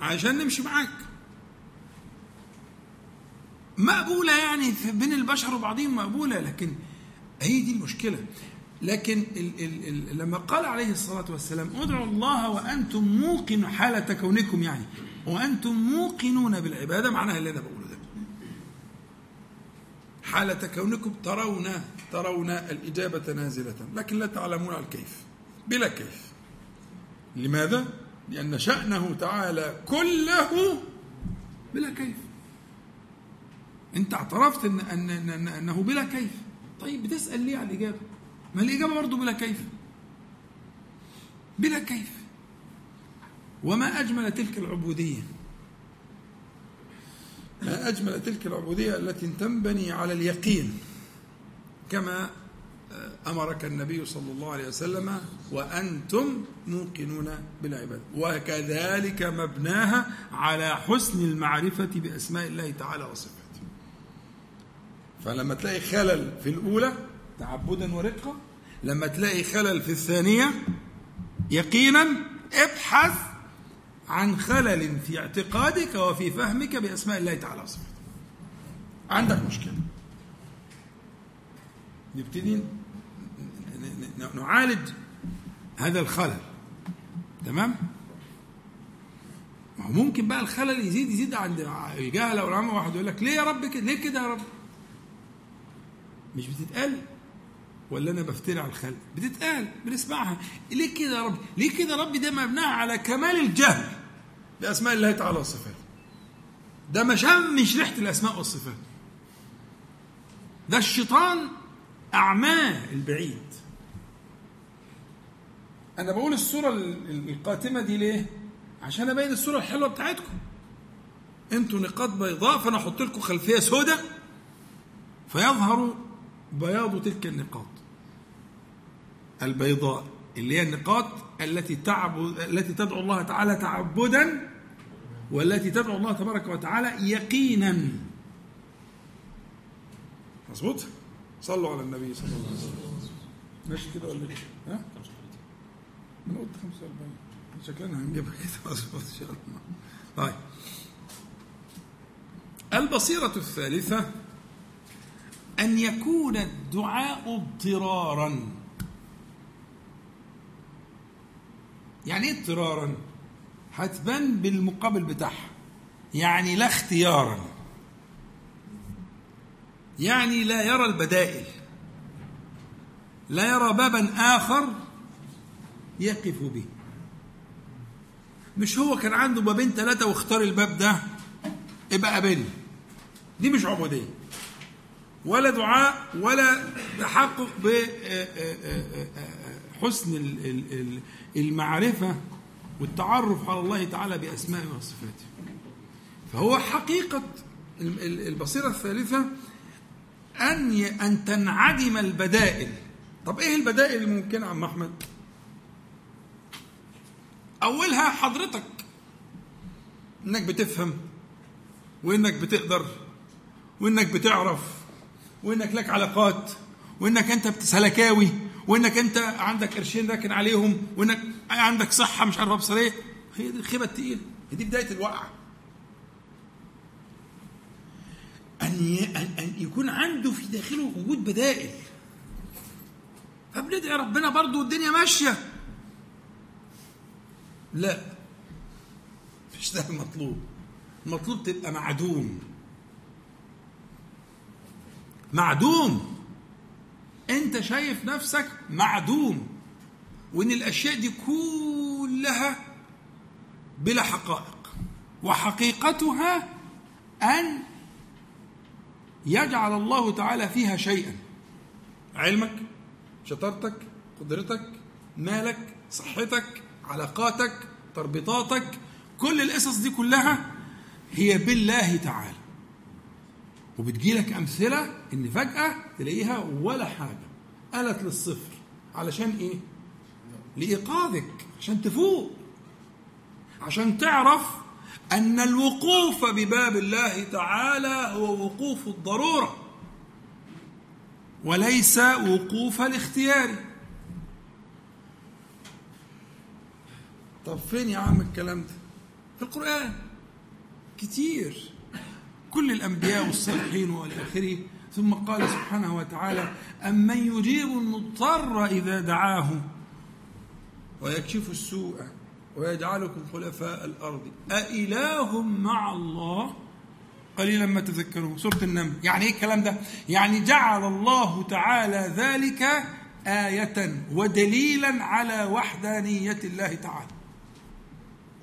Speaker 1: عشان نمشي معاك. مقبولة يعني بين البشر وبعضهم مقبولة لكن هي دي المشكلة. لكن ال ال ال لما قال عليه الصلاة والسلام ادعوا الله وأنتم موقن حالة كونكم يعني. وأنتم موقنون بالعبادة معناها اللي أنا بقوله ده. حالة كونكم ترون ترون الإجابة نازلة لكن لا تعلمون الكيف بلا كيف. لماذا؟ لأن شأنه تعالى كله بلا كيف. أنت اعترفت إن, أن, أن أنه بلا كيف. طيب بتسأل ليه على الإجابة؟ ما الإجابة برضه بلا كيف. بلا كيف. وما أجمل تلك العبودية. ما أجمل تلك العبودية التي تنبني على اليقين كما أمرك النبي صلى الله عليه وسلم وأنتم موقنون بالعباده وكذلك مبناها على حسن المعرفة بأسماء الله تعالى وصفاته. فلما تلاقي خلل في الأولى تعبدا ورقه لما تلاقي خلل في الثانية يقينا ابحث عن خلل في اعتقادك وفي فهمك بأسماء الله تعالى. وصفاته عندك مشكلة. نبتدي نعالج هذا الخلل. تمام؟ ما هو ممكن بقى الخلل يزيد يزيد عند الجهله والعامه واحد يقول لك ليه يا رب كده؟ ليه كده يا رب؟ مش بتتقال؟ ولا أنا بفتري على الخلق بتتقال بنسمعها. ليه كده يا رب؟ ليه كده يا رب؟ ده مبناها على كمال الجهل. باسماء الله تعالى وصفاته ده ما شمش ريحة الأسماء والصفات. ده الشيطان أعماه البعيد. أنا بقول الصورة القاتمة دي ليه؟ عشان أبين الصورة الحلوة بتاعتكم. أنتوا نقاط بيضاء فأنا أحط لكم خلفية سوداء فيظهر بياض تلك النقاط. البيضاء. اللي هي النقاط التي تعبد التي تدعو الله تعالى تعبدا والتي تدعو الله تبارك وتعالى يقينا. مظبوط؟ صلوا على النبي صلى الله عليه وسلم. ماشي كده ولا إيه؟ ها؟ أنا قلت 45 شكلنا هنجيبها كده مظبوط إن شاء الله. طيب. البصيرة الثالثة أن يكون الدعاء اضطرارا. يعني إيه اضطرارا؟ هتبان بالمقابل بتاعها. يعني لا اختيارا. يعني لا يرى البدائل. لا يرى بابا آخر يقف به. مش هو كان عنده بابين ثلاثة واختار الباب ده؟ ابقى قابلني دي مش عبودية. ولا دعاء ولا تحقق بحسن المعرفة والتعرف على الله تعالى بأسمائه وصفاته. فهو حقيقة البصيرة الثالثة أن أن تنعدم البدائل. طب إيه البدائل الممكنة عم أحمد؟ أولها حضرتك إنك بتفهم وإنك بتقدر وإنك بتعرف وإنك لك علاقات وإنك أنت سلكاوي وإنك أنت عندك قرشين راكن عليهم وإنك عندك صحة مش عارف أبصر إيه هي دي الخيبة التقيلة. هي دي بداية الوقعة. أن أن يكون عنده في داخله وجود بدائل. فبندعي ربنا برضه والدنيا ماشية. لا. مش ده المطلوب. المطلوب تبقى معدوم. معدوم. انت شايف نفسك معدوم وإن الأشياء دي كلها بلا حقائق. وحقيقتها أن يجعل الله تعالى فيها شيئا. علمك شطارتك قدرتك مالك صحتك علاقاتك تربطاتك كل القصص دي كلها هي بالله تعالى. وبتجيلك أمثلة إن فجأة تلاقيها ولا حاجة. قالت للصفر علشان إيه؟ لإيقاظك عشان تفوق عشان تعرف أن الوقوف بباب الله تعالى هو وقوف الضرورة وليس وقوف الاختيار. طب فين يا عم الكلام ده؟ في القرآن. كتير. كل الأنبياء والصالحين وإلى آخره ثم قال سبحانه وتعالى أمن يجيب المضطر إذا دعاه ويكشف السوء ويجعلكم خلفاء الأرض. أإله مع الله؟ قليلا ما تذكرون. سورة النمل. يعني إيه الكلام ده؟ يعني جعل الله تعالى ذلك آية ودليلا على وحدانية الله تعالى.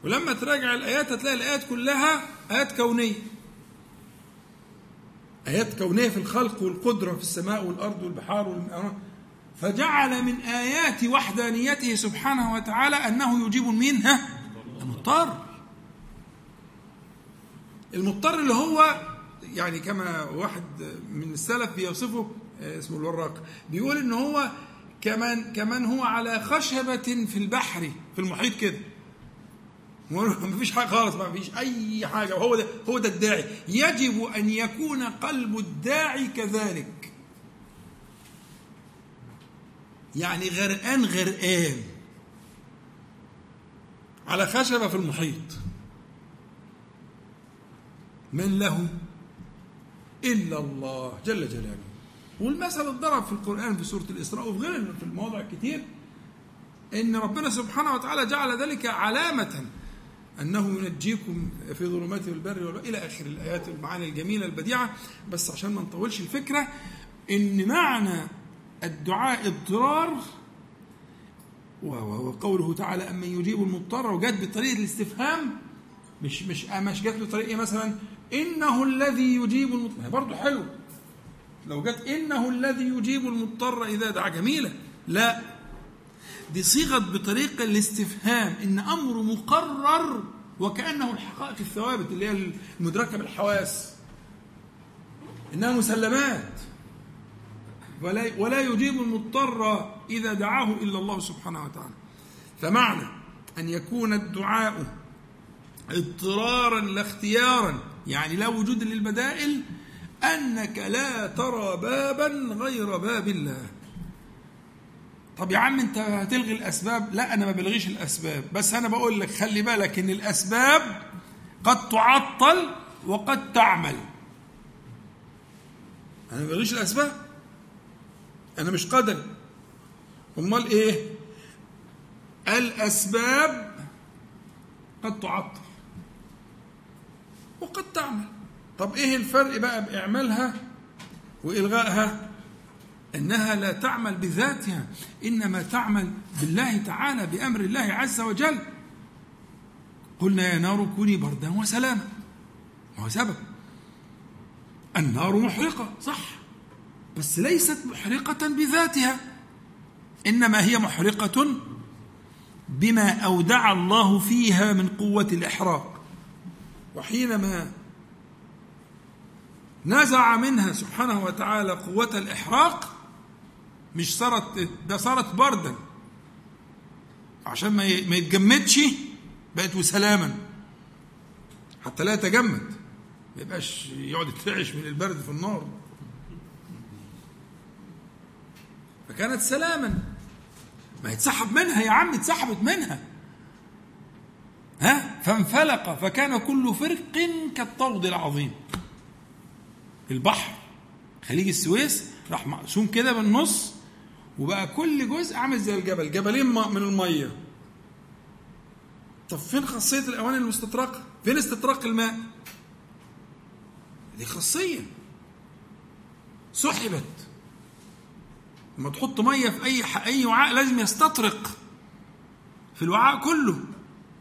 Speaker 1: ولما تراجع الآيات هتلاقي الآيات كلها آيات كونية. آيات كونية في الخلق والقدرة في السماء والأرض والبحار والأرض فجعل من آيات وحدانيته سبحانه وتعالى أنه يجيب منها المضطر. المضطر اللي هو يعني كما واحد من السلف بيوصفه اسمه الوراق. بيقول إن هو كمان كمان هو على خشبة في البحر في المحيط كده. ما فيش حاجة خالص ما فيش أي حاجة. وهو ده هو ده الداعي. يجب أن يكون قلب الداعي كذلك. يعني غرقان غرقان. على خشبة في المحيط. من له؟ إلا الله جل جلاله. والمثل اتضرب في القرآن في سورة الإسراء وفي غير في المواضع كتير إن ربنا سبحانه وتعالى جعل ذلك علامة أنه ينجيكم في ظلمات البر إلى آخر الآيات المعاني الجميلة البديعة. بس عشان ما نطولش الفكرة إن معنى الدعاء اضطرار وقوله تعالى أمن يجيب المضطر وجت بطريقة الاستفهام. مش مش مش جت بطريقة مثلا إنه الذي يجيب المضطر. برضه حلو. لو جت إنه الذي يجيب المضطر إذا دعا جميلة. لا دي صيغت بطريقة الاستفهام إن أمر مقرر وكأنه الحقائق الثوابت اللي هي المدركة بالحواس. إنها مسلمات. ولا ولا يجيب المضطر إذا دعاه إلا الله سبحانه وتعالى. فمعنى أن يكون الدعاء اضطرارا لا اختيارا يعني لا وجود للبدائل أنك لا ترى بابا غير باب الله. طب يا عم انت هتلغي الأسباب؟ لا أنا ما بلغيش الأسباب. بس أنا بقول لك خلي بالك إن الأسباب قد تعطل وقد تعمل. أنا ما بلغيش الأسباب؟ أنا مش قدر أمال إيه؟ الأسباب قد تعطل وقد تعمل. طب إيه الفرق بقى بإعمالها وإلغائها؟ إنها لا تعمل بذاتها إنما تعمل بالله تعالى بأمر الله عز وجل. قلنا يا نار كوني بردا وسلاما. هو سبب؟ النار محرقة صح. بس ليست محرقة بذاتها إنما هي محرقة بما أودع الله فيها من قوة الإحراق. وحينما نزع منها سبحانه وتعالى قوة الإحراق مش صارت ده صارت بردا. عشان ما يتجمدش بقت وسلاما. حتى لا يتجمد. ما يبقاش يقعد يترعش من البرد في النار. فكانت سلاما. ما يتسحب منها يا عم اتسحبت منها. ها؟ فانفلق فكان كل فرق كالطود العظيم. البحر خليج السويس راح مقسوم كده بالنص وبقى كل جزء عامل زي الجبل جبلين من المية. طب فين خاصية الأواني المستطرقة؟ فين استطراق الماء؟ دي خاصية. سحبت. لما تحط مية في أي أي وعاء لازم يستطرق في الوعاء كله.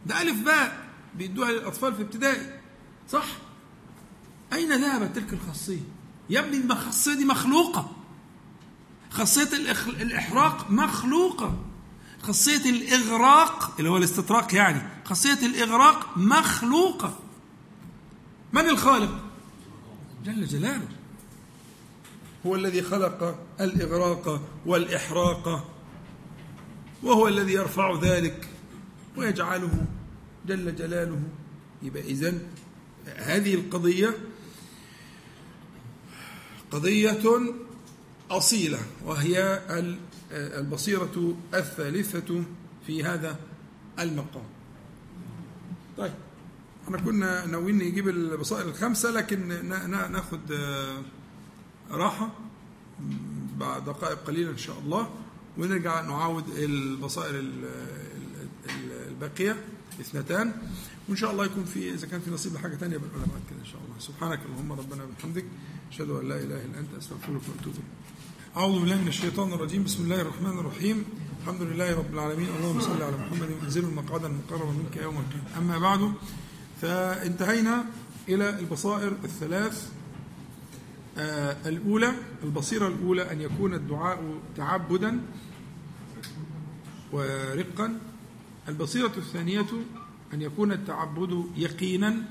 Speaker 1: ده ألف باء بيدوها للأطفال في ابتدائي. صح؟ أين ذهبت تلك الخاصية؟ يا ابني الخاصية دي مخلوقة. خاصية الإحراق مخلوقة. خاصية الإغراق اللي هو الاستطراق يعني. خاصية الإغراق مخلوقة. من الخالق؟ جل جلاله. هو الذي خلق الإغراق والإحراق وهو الذي يرفع ذلك ويجعله جل جلاله. يبقى إذن هذه القضية قضية أصيلة وهي البصيرة الثالثة في هذا المقام. طيب إحنا كنا ناويين نجيب البصائر الخمسة لكن ناخد راحة بعد دقائق قليلة إن شاء الله ونرجع نعاود البصائر الباقية اثنتان. وإن شاء الله يكون في إذا كان في نصيب لحاجة ثانية بنقولها بعد كده إن شاء الله. سبحانك اللهم ربنا وبحمدك أشهد أن لا إله إلا أنت أستغفرك وأتوب إليك. أعوذ بالله من الشيطان الرجيم. بسم الله الرحمن الرحيم. الحمد لله رب العالمين. اللهم صل على محمد وأنزل المقعد المقرب منك يوم القيامة أما بعد فانتهينا إلى البصائر الثلاث. آه الأولى البصيرة الأولى أن يكون الدعاء تعبدا ورقا. البصيرة الثانية أن يكون التعبد يقينا.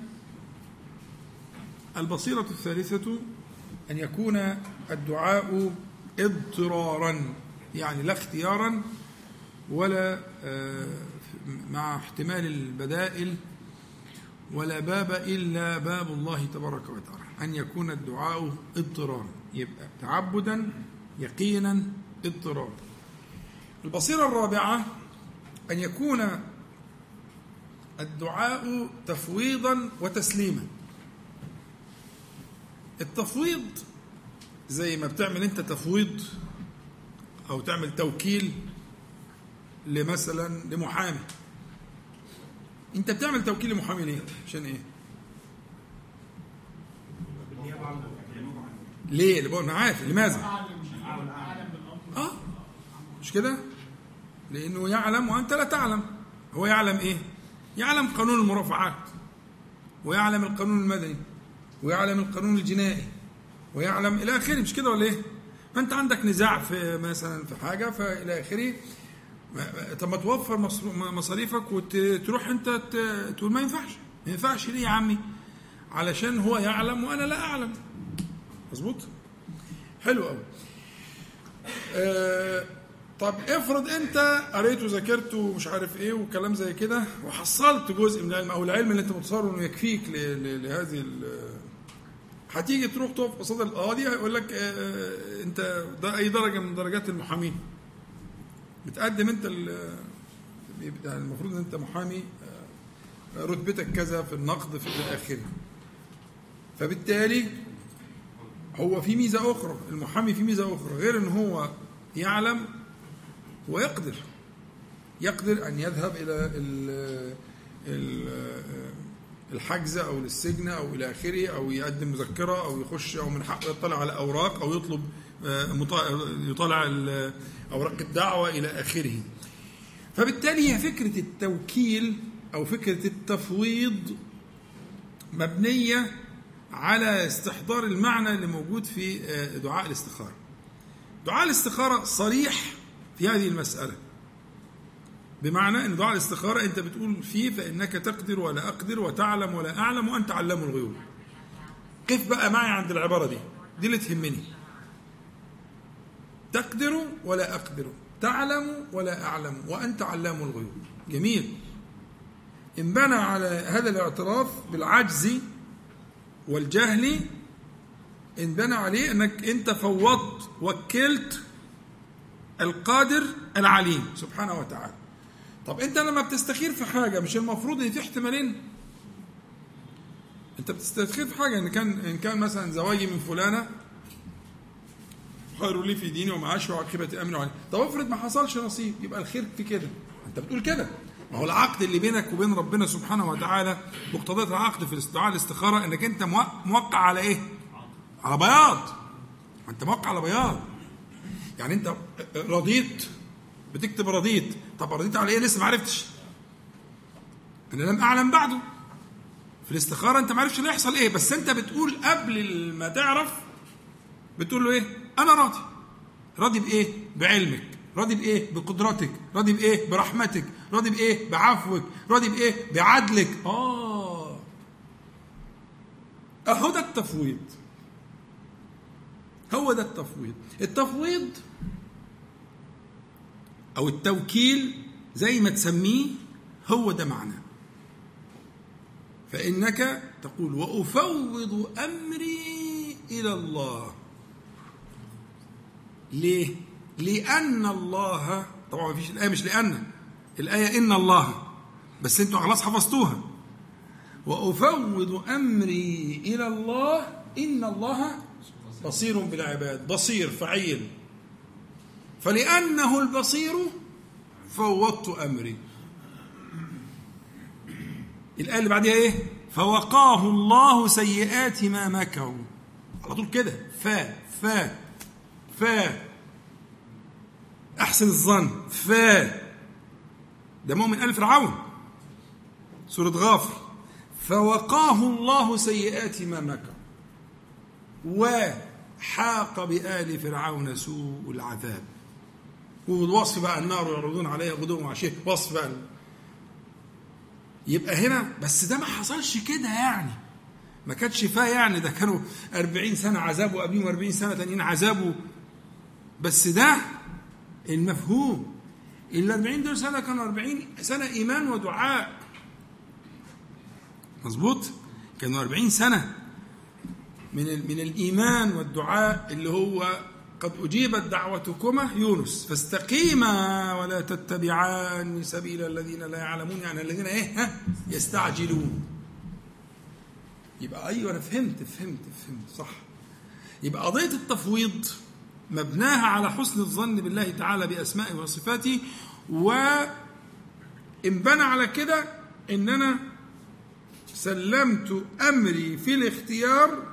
Speaker 1: البصيرة الثالثة أن يكون الدعاء اضطرارا يعني لا اختيارا ولا مع احتمال البدائل ولا باب إلا باب الله تبارك وتعالى. أن يكون الدعاء اضطرارا يبقى تعبدا يقينا اضطرارا البصيرة الرابعة أن يكون الدعاء تفويضا وتسليما. التفويض زي ما بتعمل انت تفويض أو تعمل توكيل لمثلا لمحامي. انت بتعمل توكيل لمحامي ليه؟ عشان إيه؟ ليه؟ اللي بقول عارف لماذا؟ آه مش كده؟ لأنه يعلم وأنت لا تعلم. هو يعلم إيه؟ يعلم قانون المرافعات ويعلم القانون المدني ويعلم القانون الجنائي. ويعلم إلى آخره مش كده ولا إيه؟ فانت عندك نزاع في مثلا في حاجة فإلى آخره طب ما توفر مصاريفك وتروح أنت تقول ما ينفعش ما ينفعش ليه يا عمي؟ علشان هو يعلم وأنا لا أعلم مظبوط؟ حلو قوي آه طب افرض أنت قريت وذاكرت ومش عارف إيه وكلام زي كده وحصلت جزء من العلم أو العلم اللي أنت متصور إنه يكفيك لهذه هتيجي تروح تقف قصاد القاضي هيقول لك آه، انت ده اي درجة من درجات المحامين. بتقدم انت بيبقى المفروض ان انت محامي آه، رتبتك كذا في النقد في إلى اخره فبالتالي هو في ميزة أخرى المحامي في ميزة أخرى غير إن هو يعلم ويقدر. يقدر أن يذهب إلى ال- ال- الحجز أو للسجن أو إلى آخره أو يقدم مذكرة أو يخش أو من حقه يطلع على أوراق أو يطلب آه، يطالع ال- أوراق الدعوة إلى آخره. فبالتالي هي فكرة التوكيل أو فكرة التفويض مبنية على استحضار المعنى اللي موجود في آه، دعاء الاستخارة. دعاء الاستخارة صريح في هذه المسألة. بمعنى إن دعاء الاستخارة أنت بتقول فيه فإنك تقدر ولا أقدر وتعلم ولا أعلم وأنت علام الغيوب. قف بقى معي عند العبارة دي دي اللي تهمني. تقدر ولا أقدر تعلم ولا أعلم وأنت علام الغيوب. جميل. إن بنى على هذا الاعتراف بالعجز والجهل إن بنى عليه إنك انت فوضت وكلت القادر العليم سبحانه وتعالى. طب انت لما بتستخير في حاجة مش المفروض ان في احتمالين؟ انت بتستخير في حاجة ان كان ان كان مثلا زواجي من فلانة خير لي في ديني ومعاشي وعاقبه امري وعلي. طب افرض ما حصلش نصيب يبقى الخير في كده. انت بتقول كده. ما هو العقد اللي بينك وبين ربنا سبحانه وتعالى مقتضيات العقد في الاستدعاء الاستخارة انك انت موق- موقع على إيه؟ على بياض. انت موقع على بياض. يعني انت رضيت بتكتب رضيت. طب رضيت على إيه؟ لسه ما عرفتش. أنا لم أعلم بعده. في الاستخارة أنت ما عرفتش اللي هيحصل إيه بس أنت بتقول قبل ما تعرف بتقول له إيه؟ أنا راضي. راضي بإيه؟ بعلمك. راضي بإيه؟ بقدرتك راضي بإيه؟ برحمتك. راضي بإيه؟ بعفوك. راضي بإيه؟ بعدلك. آه. أهو ده التفويض. هو ده التفويض. التفويض أو التوكيل زي ما تسميه هو ده معناه. فإنك تقول وأفوض أمري إلى الله. ليه؟ لأن الله طبعا ما فيش الآية مش لأن الآية إن الله. بس أنتوا خلاص حفظتوها. وأفوض أمري إلى الله إن الله بصير بالعباد بصير فعيل. فلأنه البصير فوضت أمري. الآية اللي بعدها إيه؟ فوقاه الله سيئات ما مكروا. على طول كده. فا فا فا أحسن الظن. فا ده مؤمن آل فرعون. سورة غافر. فوقاه الله سيئات ما مكروا. وحاق بآل فرعون سوء العذاب. والوصف بقى النار يعرضون عليها غدوا وعشية. وصف بقى يبقى هنا بس ده ما حصلش كده يعني. ما كانتش فيها يعني ده كانوا 40 سنة عذاب وقبلهم 40 سنة تانيين عذاب بس ده المفهوم. ال 40 دول سنة كانوا 40 سنة إيمان ودعاء. مظبوط؟ كانوا 40 سنة من من الإيمان والدعاء اللي هو قد أجيبت دعوتكما يونس. فاستقيما ولا تتبعان سبيل الذين لا يعلمون يعني الذين إيه؟ ها؟ يستعجلون. يبقى أيوه أنا فهمت فهمت فهمت صح. يبقى قضية التفويض مبناها على حسن الظن بالله تعالى بأسمائه وصفاته وإن بنى على كده إن أنا سلمت أمري في الاختيار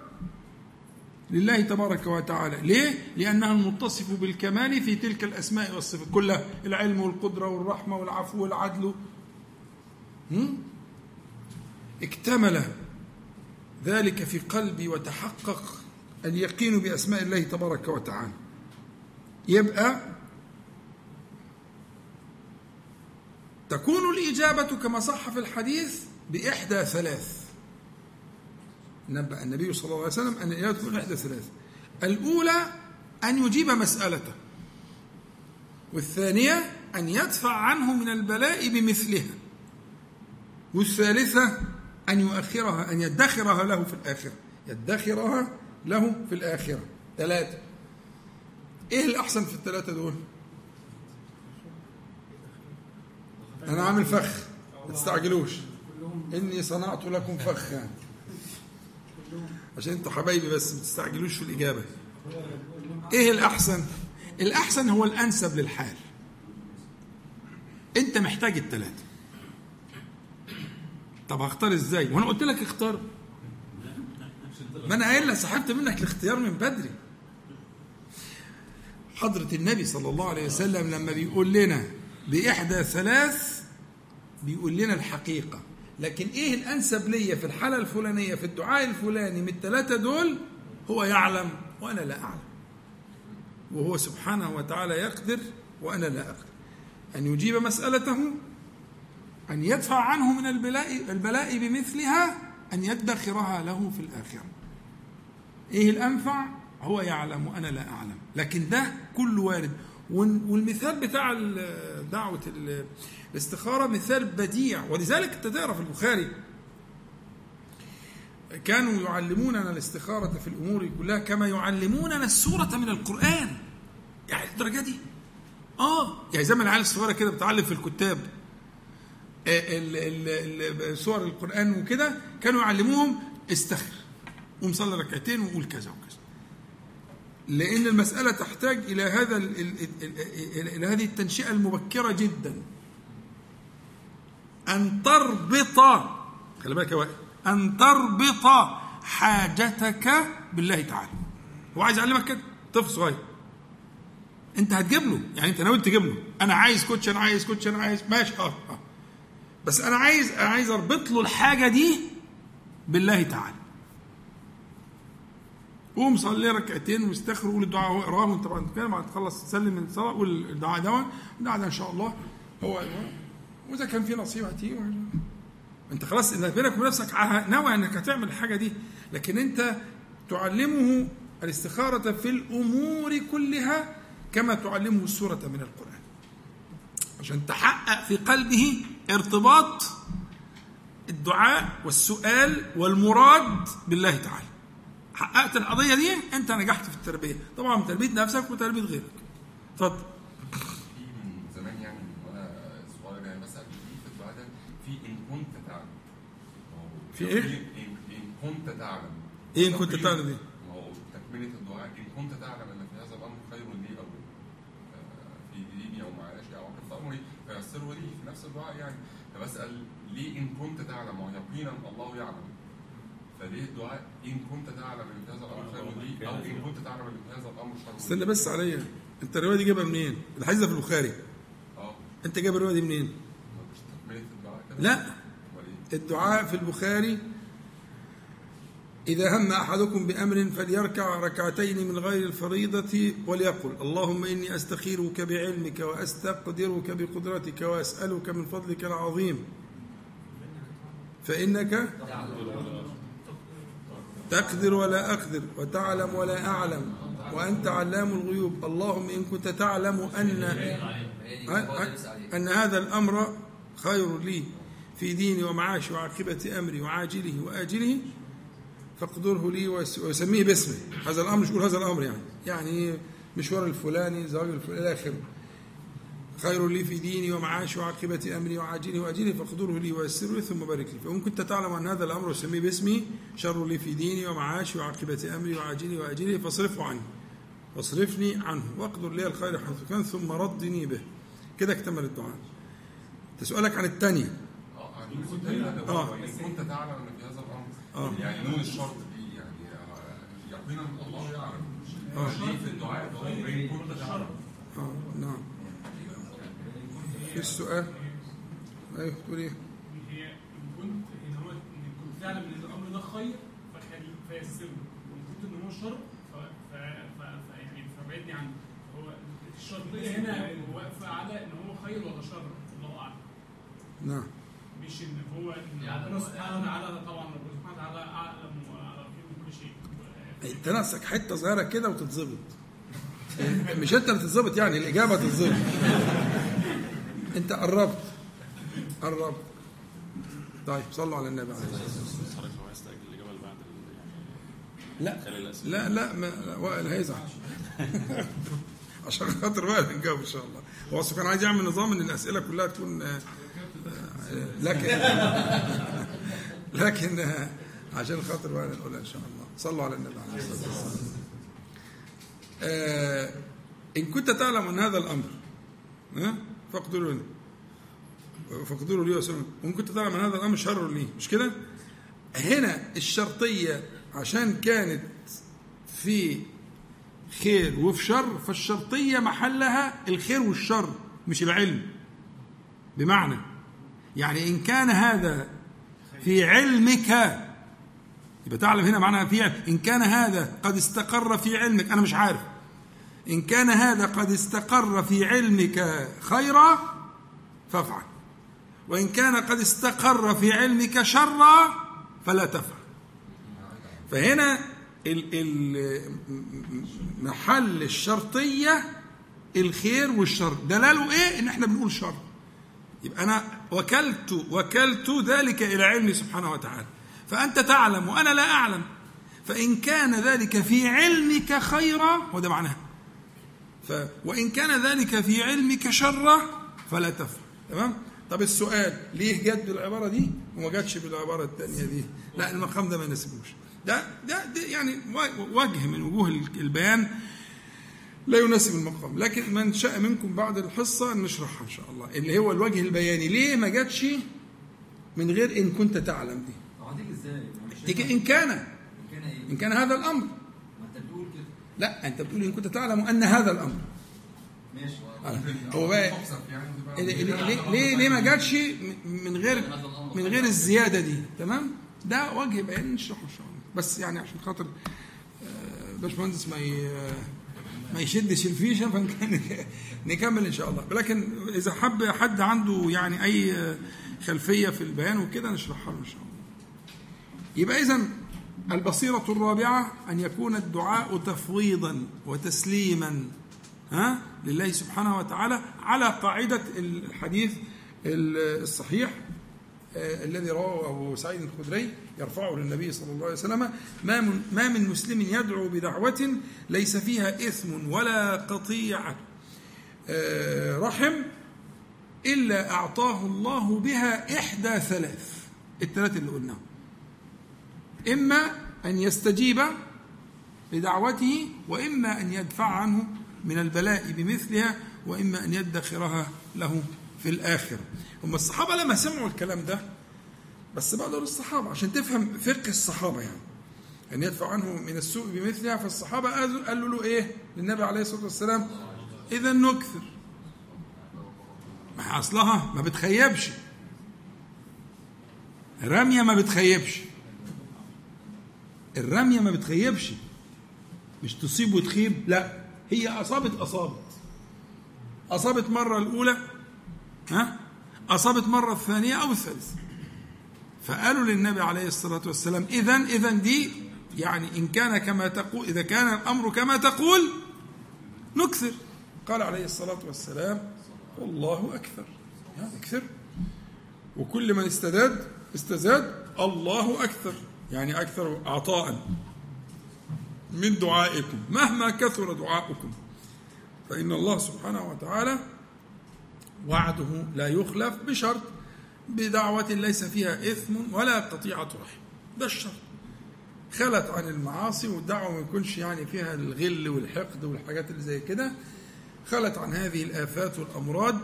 Speaker 1: لله تبارك وتعالى. ليه؟ لأنه المتصف بالكمال في تلك الأسماء والصفات. كلها العلم والقدرة والرحمة والعفو والعدل؟ اكتمل ذلك في قلبي وتحقق اليقين بأسماء الله تبارك وتعالى. يبقى تكون الإجابة كما صح في الحديث بإحدى ثلاث. نبأ النبي صلى الله عليه وسلم أن تكون إحدى ثلاث. الأولى أن يجيب مسألته. والثانية أن يدفع عنه من البلاء بمثلها. والثالثة أن يؤخرها أن يدخرها له في الآخرة. يدخرها له في الآخرة. ثلاثة. إيه الأحسن في الثلاثة دول؟ أنا عامل فخ. ما تستعجلوش. إني صنعت لكم فخا. عشان أنتوا حبايبي بس ما تستعجلوش في الإجابة. إيه الأحسن؟ الأحسن هو الأنسب للحال. أنت محتاج الثلاثة طب هختار إزاي؟ وأنا قلت لك اختار. ما أنا قايل لك سحبت منك الاختيار من بدري. حضرة النبي صلى الله عليه وسلم لما بيقول لنا بإحدى ثلاث بيقول لنا الحقيقة. لكن إيه الأنسب ليا في الحالة الفلانية في الدعاء الفلاني من الثلاثة دول؟ هو يعلم وأنا لا أعلم. وهو سبحانه وتعالى يقدر وأنا لا أقدر. أن يجيب مسألته أن يدفع عنه من البلاء البلاء بمثلها أن يدخرها له في الآخرة. إيه الأنفع؟ هو يعلم وأنا لا أعلم. لكن ده كل وارد. والمثال بتاع دعوة الاستخارة مثال بديع. ولذلك أنت تقرأ في البخاري كانوا يعلموننا الاستخارة في الأمور كلها كما يعلموننا السورة من القرآن. يعني الدرجة دي؟ آه. يعني زي ما العيال الصغيرة كده بتعلم في الكتاب سور القرآن وكده كانوا يعلموهم استخر ومصلي ركعتين وقول كذا وكذا. لأن المسألة تحتاج إلى هذا إلى هذه التنشئة المبكرة جدا. أن تربط خلي بالك أن تربط حاجتك بالله تعالى. هو عايز يعلمك كده؟ طفل صغير. أنت هتجيب له يعني أنت ناوي تجيب له أنا عايز كوتش أنا عايز كوتش أنا عايز ماشي. آه آه. بس أنا عايز عايز أربط له الحاجة دي بالله تعالى. قوم صلي ركعتين واستخر وقول الدعاء هو اقراه وانت بعد كده بعد تخلص تسلم من الصلاة قول الدعاء ده الدعاء ده إن شاء الله هو وإذا كان في نصيب هتيجي أنت خلاص إنك بينك وبين نفسك ناوي إنك هتعمل الحاجة دي. لكن أنت تعلمه الاستخارة في الأمور كلها كما تعلمه السورة من القرآن. عشان تحقق في قلبه ارتباط الدعاء والسؤال والمراد بالله تعالى. حققت القضية دي أنت نجحت في التربية. طبعا تربية نفسك وتربيه غيرك. اتفضل.
Speaker 3: في من زمان يعني وأنا صغير يعني مثلا في في إن كنت تعلم.
Speaker 1: في إيه؟
Speaker 3: ان كنت تعلم.
Speaker 1: إيه إن كنت تعلم إيه؟
Speaker 3: ما هو تكملة الدعاء. إن كنت تعلم أن في هذا الأمر خير لي أو آه، في ديني أو معاشي أو عقد أمري فيسره لي في نفس الدعاء يعني. فبسأل ليه إن كنت تعلم؟ ويقينا الله يعلم. فليه الدعاء؟ إن كنت تعلم إن هذا الأمر خير لي أو إن كنت تعلم إن هذا الأمر شر لي.
Speaker 1: استنى بس عليا. أنت الرواية دي جايبها منين؟ الحديث ده في البخاري.
Speaker 3: آه.
Speaker 1: أنت جايب الرواية دي منين؟
Speaker 3: مش تكمله الدعاء كده؟
Speaker 1: لا.
Speaker 3: إيه؟
Speaker 1: الدعاء في البخاري إذا هم أحدكم بأمر فليركع ركعتين من غير الفريضة وليقل. اللهم إني أستخيرك بعلمك وأستقدرك بقدرتك وأسألك من فضلك العظيم. فإنك تقدر ولا أقدر وتعلم ولا أعلم وأنت علام الغيوب. اللهم إن كنت تعلم أن أن هذا الأمر خير لي في ديني ومعاشي وعاقبة أمري وعاجله وآجله فاقدره لي وس- وسميه باسمه. هذا الأمر مش هذا الأمر يعني. يعني مشوار الفلاني زواج الفلاني إلى آخره. خير لي في ديني ومعاشي وعاقبة أمري وعاجله وأجله فاقدره لي ويسره لي ثم بارك لي فإن كنت تعلم أن هذا الأمر وسميه باسمي شر لي في ديني ومعاشي وعاقبة أمري وعاجله وأجله فاصرفه عني. واصرفني عنه واقدر لي الخير حيث كان ثم ردني به. كده اكتمل الدعاء. تسألك عن الثانية
Speaker 3: آه. ان كنت تعلم
Speaker 1: آه.
Speaker 3: ان كنت تعلم أن في هذا الأمر
Speaker 1: آه.
Speaker 3: يعني نون الشرط دي يعني آه، يقينا الله يعلم.
Speaker 1: آه.
Speaker 3: في الدعاء؟ ده ان كنت تعلم
Speaker 1: آه. نعم. في السؤال. أيوه تقول إيه؟
Speaker 4: هي إن كنت إن هو إن كنت تعلم إن الأمر ده خير فخلي فيسره. وان كنت إن هو شر ف ف ف ف- يعني فبعدني عنه. هو الشرطيه هنا واقفه على إن هو خير ولا شر؟ الله أعلم.
Speaker 1: نعم.
Speaker 4: مش إن هو إن ربنا سبحانه وتعالى طبعا ربنا سبحانه وتعالى أعلم وعلى من كل شيء.
Speaker 1: أنت نفسك حتة صغيرة كده وتتظبط. مش أنت اللي تتظبط يعني الإجابة تتظبط. انت قربت. قربت. طيب صلوا على النبي عليه الصلاة والسلام. لا. لا لا ما وائل هيزعل. عشان خاطر وائل نجاوب إن شاء الله. هو أصلا كان عايز يعمل نظام إن الأسئلة كلها تكون آه، آه، لكن لكن آه، عشان خاطر وائل نقولها إن شاء الله. صلوا على النبي عليه الصلاة والسلام. إن كنت تعلم أن هذا الأمر ها فاقدروا لي. فاقدروا لي وسلم وان كنت تعلم ان هذا الأمر شر لي. مش كده؟ هنا الشرطية عشان كانت في خير وفي شر فالشرطية محلها الخير والشر مش العلم. بمعنى يعني إن كان هذا في علمك يبقى تعلم هنا معناها في. إن كان هذا قد استقر في علمك أنا مش عارف. إن كان هذا قد استقر في علمك خيرا فافعل. وإن كان قد استقر في علمك شرا فلا تفعل. فهنا محل الشرطية الخير والشر. دلاله إيه؟ إن إحنا بنقول شر. يبقى أنا وكلت وكلت ذلك إلى علمي سبحانه وتعالى. فأنت تعلم وأنا لا أعلم. فإن كان ذلك في علمك خيرا وده معناها ف وإن كان ذلك في علمك شرا فلا تفعل. تمام؟ طب السؤال ليه جت بالعبارة دي وما جاتش بالعبارة الثانية دي؟ لا المقام ده ما يناسبوش. ده ده, ده يعني وجه من وجوه البيان لا يناسب المقام. لكن من شاء منكم بعد الحصة نشرحها إن شاء الله. اللي هو الوجه البياني. ليه ما جاتش من غير إن كنت تعلم دي؟
Speaker 5: إزاي؟
Speaker 1: تيجي إن كان؟ إن كان هذا الأمر
Speaker 5: ما انت بتقول كده
Speaker 1: لا أنت بتقول إن كنت تعلم أن هذا الأمر.
Speaker 5: ماشي.
Speaker 1: هو بقى ليه ليه- ليه ما جاتش من غير من غير الزيادة دي؟ تمام؟ ده وجه بيان نشرحه إن شاء الله. بس يعني عشان خاطر آه، باشمهندس ما ما يشدش الفيشة فنكمل إن شاء الله. لكن إذا حب حد عنده يعني أي خلفية في البيان وكده نشرحها له إن شاء الله. يبقى اذا البصيرة الرابعة أن يكون الدعاء تفويضا وتسليما ها؟ لله سبحانه وتعالى على قاعدة الحديث الصحيح آه، الذي رواه أبو سعيد الخدري يرفعه للنبي صلى الله عليه وسلم ما من ما من مسلم يدعو بدعوة ليس فيها إثم ولا قطيعة آه، رحم إلا أعطاه الله بها إحدى ثلاث. الثلاث اللي قلناهم. إما أن يستجيب لدعوته وإما أن يدفع عنه من البلاء بمثلها وإما أن يدخرها له في الآخرة. هم الصحابة لما سمعوا الكلام ده بس بقى دول الصحابة عشان تفهم فقه الصحابة يعني. أن يدفع عنه من السوء بمثلها فالصحابة قالوا له إيه؟ للنبي عليه الصلاة والسلام إذا نكثر. ما أصلها ما بتخيبش. الرمية ما بتخيبش. الرمية ما بتخيبش. مش تصيب وتخيب لا. هي أصابت أصابت. أصابت مرة الأولى ها؟ أصابت مرة الثانية أو الثالثة. فقالوا للنبي عليه الصلاة والسلام إذا إذا دي يعني إن كان كما تقول إذا كان الأمر كما تقول نكثر. قال عليه الصلاة والسلام والله أكثر. أكثر. وكل من استزاد استزاد الله أكثر. يعني أكثر عطاء من دعائكم. مهما كثر دعاؤكم فإن الله سبحانه وتعالى وعده لا يخلف بشرط بدعوة ليس فيها إثم ولا قطيعة رحم. ده الشرط. خلت عن المعاصي والدعوة ما يكونش يعني فيها الغل والحقد والحاجات اللي زي كده. خلت عن هذه الآفات والأمراض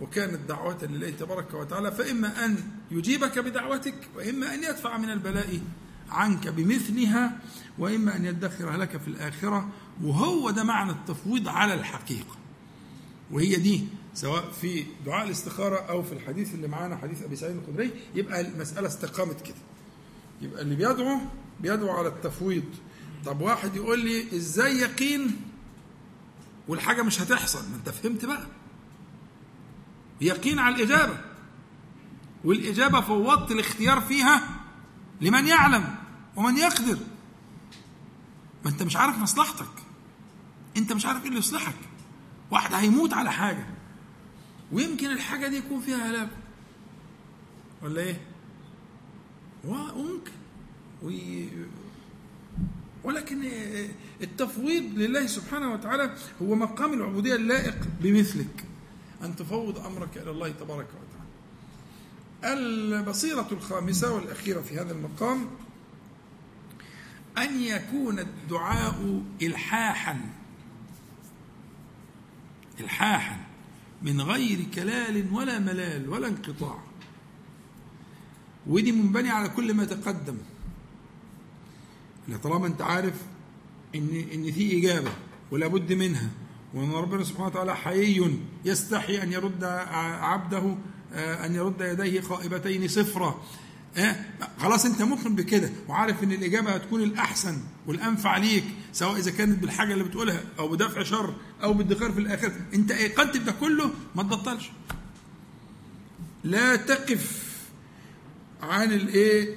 Speaker 1: وكانت دعوة لله تبارك وتعالى فإما أن يجيبك بدعوتك وإما أن يدفع من البلاء عنك بمثلها وإما أن يدخرها لك في الآخرة وهو ده معنى التفويض على الحقيقة. وهي دي سواء في دعاء الاستخارة أو في الحديث اللي معانا حديث أبي سعيد الخدري يبقى المسألة استقامت كده. يبقى اللي بيدعو بيدعو على التفويض. طب واحد يقول لي إزاي يقين؟ والحاجة مش هتحصل. ما أنت فهمت بقى. يقين على الإجابة. والإجابة فوضت الاختيار فيها لمن يعلم ومن يقدر. ما انت مش عارف مصلحتك. انت مش عارف إيه اللي يصلحك. واحد هيموت على حاجة. ويمكن الحاجة دي يكون فيها هلاك. ولا إيه؟ وممكن. وي... ولكن التفويض لله سبحانه وتعالى هو مقام العبودية اللائق بمثلك. أن تفوض أمرك إلى الله تبارك وتعالى. البصيرة الخامسة والأخيرة في هذا المقام أن يكون الدعاء إلحاحا إلحاحا من غير كلال ولا ملال ولا انقطاع. ودي منبنية على كل ما تقدم. طالما أنت عارف إن إن في إجابة ولا بد منها وأن ربنا سبحانه وتعالى حيي يستحي أن يرد عبده أن يرد يديه خائبتين صفرا. آه خلاص أنت مؤمن بكده وعارف إن الإجابة هتكون الأحسن والأنفع ليك سواء إذا كانت بالحاجة اللي بتقولها أو بدفع شر أو بالدخار في الآخرة. أنت ايقنت بده كله ما تبطلش. لا تقف عن الايه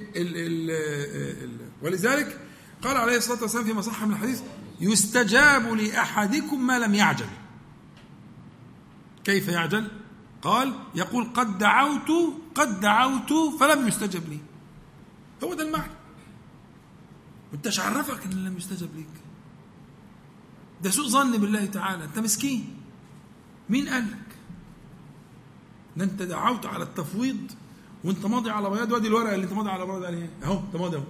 Speaker 1: ولذلك قال عليه الصلاة والسلام فيما صح من الحديث يستجاب لأحدكم ما لم يعجل. كيف يعجل؟ قال يقول قد دعوت قد دعوت فلم يستجب لي. هو ده المعنى. وانت عرفك إن لم يستجب ليك. ده سوء ظن بالله تعالى. انت مسكين. مين قال لك ده انت دعوت على التفويض وانت ماضي على بياض. وادي الورقة اللي انت ماضي على بياض. عليها اهو انت ماضي اهو.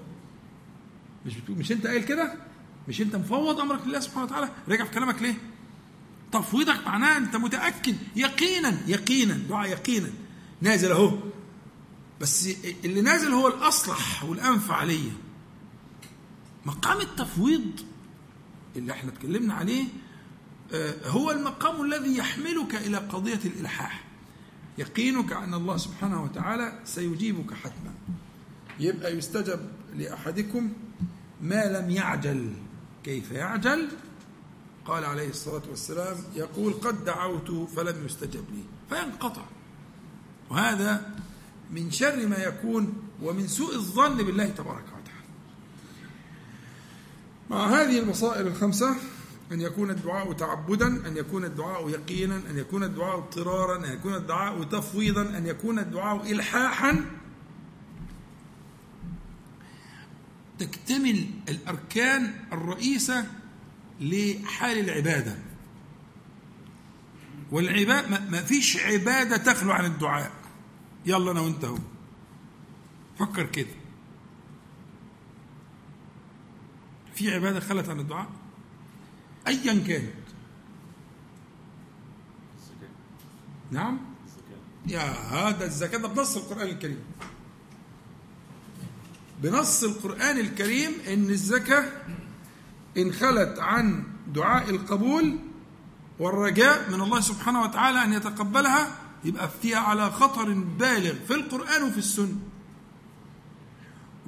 Speaker 1: مش مش انت قايل كده؟ مش انت مفوض أمرك لله سبحانه وتعالى؟ راجع في كلامك ليه؟ تفويضك معناه أنت متأكد. يقينا يقينا دعاء يقينا. نازل أهو. بس اللي نازل هو الأصلح والانفع ليا مقام التفويض اللي إحنا اتكلمنا عليه هو المقام الذي يحملك إلى قضية الإلحاح. يقينك ان الله سبحانه وتعالى سيجيبك حتما. يبقى يستجب لأحدكم ما لم يعجل. كيف يعجل؟ قال عليه الصلاة والسلام يقول قد دعوت فلم يستجب لي. فينقطع. وهذا من شر ما يكون ومن سوء الظن بالله تبارك وتعالى. مع هذه البصائر الخمسة أن يكون الدعاء تعبدا أن يكون الدعاء يقينا أن يكون الدعاء اضطرارا أن يكون الدعاء تفويضا أن يكون الدعاء إلحاحا. تكتمل الأركان الرئيسة لحال العبادة. والعبادة ما فيش عبادة تخلو عن الدعاء. يلا أنا وأنت هو فكر كده. في عبادة خلت عن الدعاء؟ أيا كانت. نعم؟ يا هذا الزكاة ده بنص القرآن الكريم. بنص القرآن الكريم إن الزكاة إن خلت عن دعاء القبول والرجاء من الله سبحانه وتعالى أن يتقبلها يبقى فيها على خطر بالغ في القرآن وفي السنة.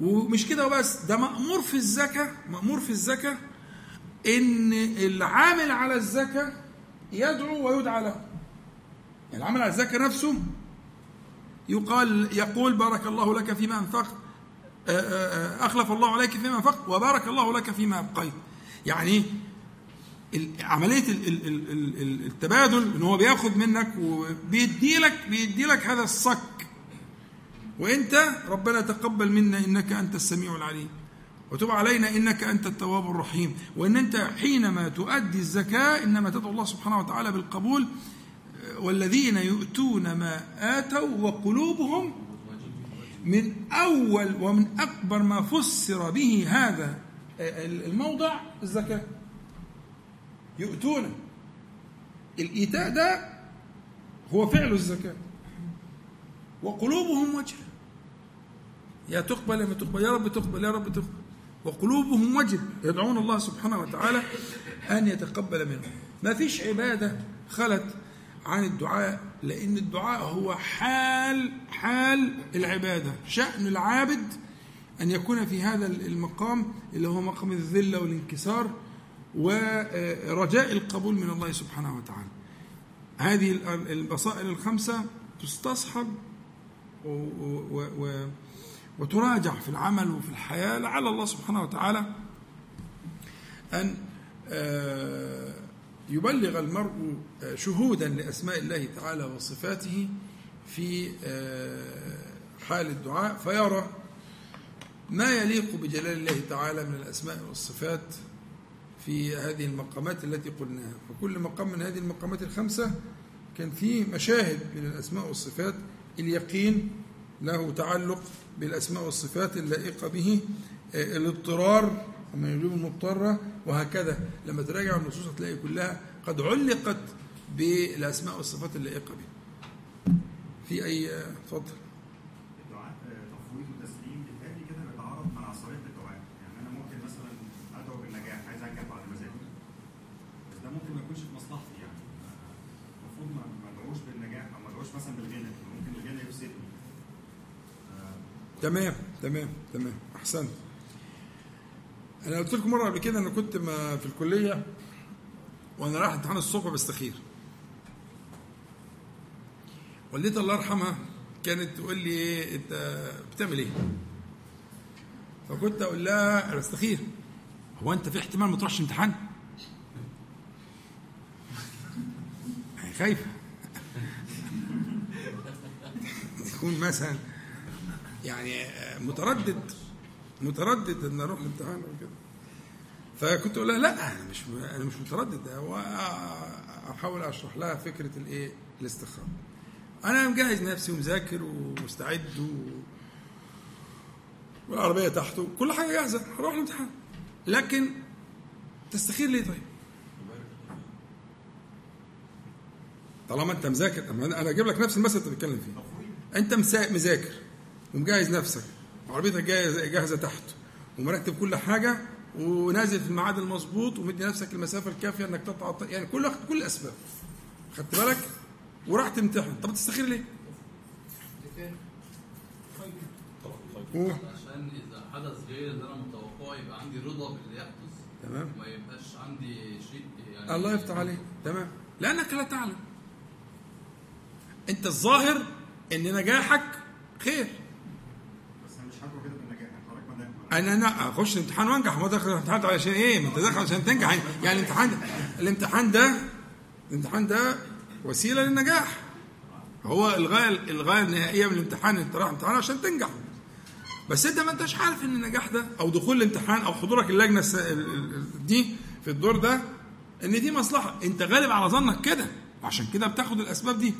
Speaker 1: ومش كده وبس ده مأمور في الزكاة مأمور في الزكاة إن العامل على الزكاة يدعو ويدعى له. يعني العامل على الزكاة نفسه يقال يقول بارك الله لك فيما أنفقت أخلف الله عليك فيما أنفقت وبارك الله لك فيما أبقيت. يعني عملية التبادل إن هو بياخد منك وبيدي لك بيدي لك هذا الصك. وأنت ربنا تقبل منا إنك أنت السميع العليم وتب علينا إنك أنت التواب الرحيم. وإن أنت حينما تؤدي الزكاة إنما تدعو الله سبحانه وتعالى بالقبول والذين يؤتون ما آتوا وقلوبهم من أول ومن أكبر ما فسر به هذا الموضع الزكاة. يؤتون. الإيتاء ده هو فعل الزكاة. وقلوبهم وجهة يا تقبل يا ما تقبل. يا رب تقبل يا رب تقبل. وقلوبهم وجه. يدعون الله سبحانه وتعالى أن يتقبل منهم. ما فيش عبادة خلت عن الدعاء لأن الدعاء هو حال حال العبادة. شأن العابد أن يكون في هذا المقام اللي هو مقام الذلة والانكسار ورجاء القبول من الله سبحانه وتعالى. هذه البصائر الخمسة تستصحب وتراجع في العمل وفي الحياة لعل الله سبحانه وتعالى أن يبلغ المرء آه، شهودا لأسماء الله تعالى وصفاته في آه، حال الدعاء فيرى ما يليق بجلال الله تعالى من الأسماء والصفات في هذه المقامات التي قلناها. فكل مقام من هذه المقامات الخمسة كان فيه مشاهد من الأسماء والصفات اليقين له تعلق بالأسماء والصفات اللائقة به آه، الاضطرار ومن يجوب المضطرة وهكذا. لما تراجع النصوص هتلاقي كلها قد علقت بالأسماء والصفات اللائقة به. في أي آه، اتفضل
Speaker 2: الدعاء آه، تفويض وتسليم بالتالي كده بيتعارض مع صريح الدعاء يعني أنا ممكن مثلا ادعو بالنجاح عايز انجح بعد مزاجي بس ده ممكن ما يكونش في مصلحتي يعني المفروض ما ما ادعوش بالنجاح أو ما ادعوش مثلا بالغنى ممكن الغنى يفسدني آه،
Speaker 1: تمام تمام تمام. أحسنت. أنا قلت لكم مرة قبل كده أنا كنت في الكلية وأنا رايح امتحان الصبح بستخير والدتي الله يرحمها كانت تقول لي إيه أنت بتعمل إيه؟ فكنت أقول لها أنا بستخير هو أنت في احتمال ما تروحش امتحان؟ هي خايفة. تكون مثلا يعني متردد متردد إن أروح الامتحان أو كده. فكنت أقول لها لا أنا مش أنا مش متردد هو أحاول أشرح لها فكرة الإيه؟ الاستخاره أنا مجهز نفسي ومذاكر ومستعد و... والعربية تحته كل حاجة جاهزة هروح الامتحان. لكن تستخير ليه طيب؟ طالما أنت مذاكر أنا أجيب لك نفس المثل اللي بتتكلم فيه. أنت مذاكر. ومجهز نفسك. وعربيتك جاهزه جاهزة تحت. ومرتب كل حاجة ونازل في الميعاد المظبوط ومدي نفسك المسافة الكافية إنك الط- يعني كل كل الأسباب. خدت بالك؟ وراح تمتحن طب تستخير ليه؟
Speaker 6: عشان إذا حدث غير اللي أنا متوقعه يبقى عندي رضا باللي يحدث
Speaker 1: تمام.
Speaker 6: ما يبقاش عندي شيء يعني
Speaker 1: الله يفتح عليك. تمام. لأنك لا تعلم. أنت الظاهر إن نجاحك خير
Speaker 2: بس أنا مش هدعو كده بالنجاح يعني حضرتك ما
Speaker 1: أنا أخش الامتحان وأنجح. ما داخل الامتحان علشان إيه؟ ما أنت داخل عشان تنجح. يعني, يعني الامتحان ده الامتحان ده الامتحان ده وسيلة للنجاح. هو الغايه الغايه النهائية من الامتحان. أنت رايح امتحان عشان تنجح. بس أنت ما أنتش عارف إن النجاح ده أو دخول الامتحان أو حضورك اللجنة دي في الدور ده إن دي مصلحة. أنت غالب على ظنك كده. عشان كده بتاخد الأسباب دي.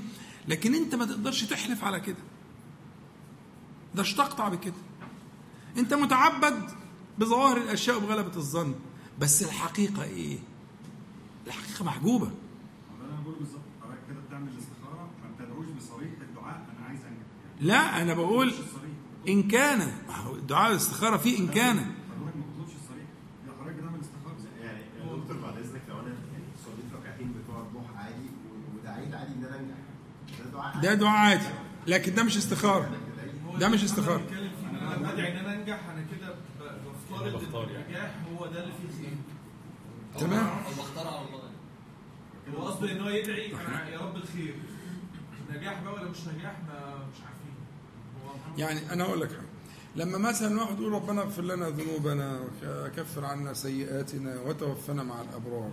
Speaker 1: لكن أنت ما تقدرش تحلف على كده. ده تقطع بكده. انت متعبد بظواهر الاشياء وبغلبة الظن. بس الحقيقة إيه؟
Speaker 2: الحقيقة محجوبة. أنا بقوله بالظبط حضرتك كده بتعمل الاستخارة ما بتدعوش بصريح الدعاء أنا عايز أنجح. يعني
Speaker 1: لا أنا بقول إن كان. ما هو دعاء الاستخارة فيه إن كان.
Speaker 2: حضرتك ما بتطلبش الصريح. ده حضرتك بتعمل استخاره
Speaker 7: يعني يا دكتور بعد إذنك لو أنا يعني صليت ركعتين بتوع الضحى عادي و- ودعيت عادي إن أنا أنجح. ده دعاء
Speaker 1: ده دعاء عادي. لكن ده مش استخارة. ده مش
Speaker 8: استخارة. ان أنا كده بفترض
Speaker 9: بختار
Speaker 8: ان. النجاح هو ده اللي فيه خير
Speaker 1: تمام.
Speaker 6: أو بختار على الله
Speaker 8: هو قصده إن هو يدعي يا رب الخير. نجاح بقى ولا مش نجاح؟ ما مش عارفين.
Speaker 1: يعني أنا أقول لك حاجة. لما مثلا واحد يقول ربنا اغفر لنا ذنوبنا وكفر عنا سيئاتنا وتوفنا مع الأبرار.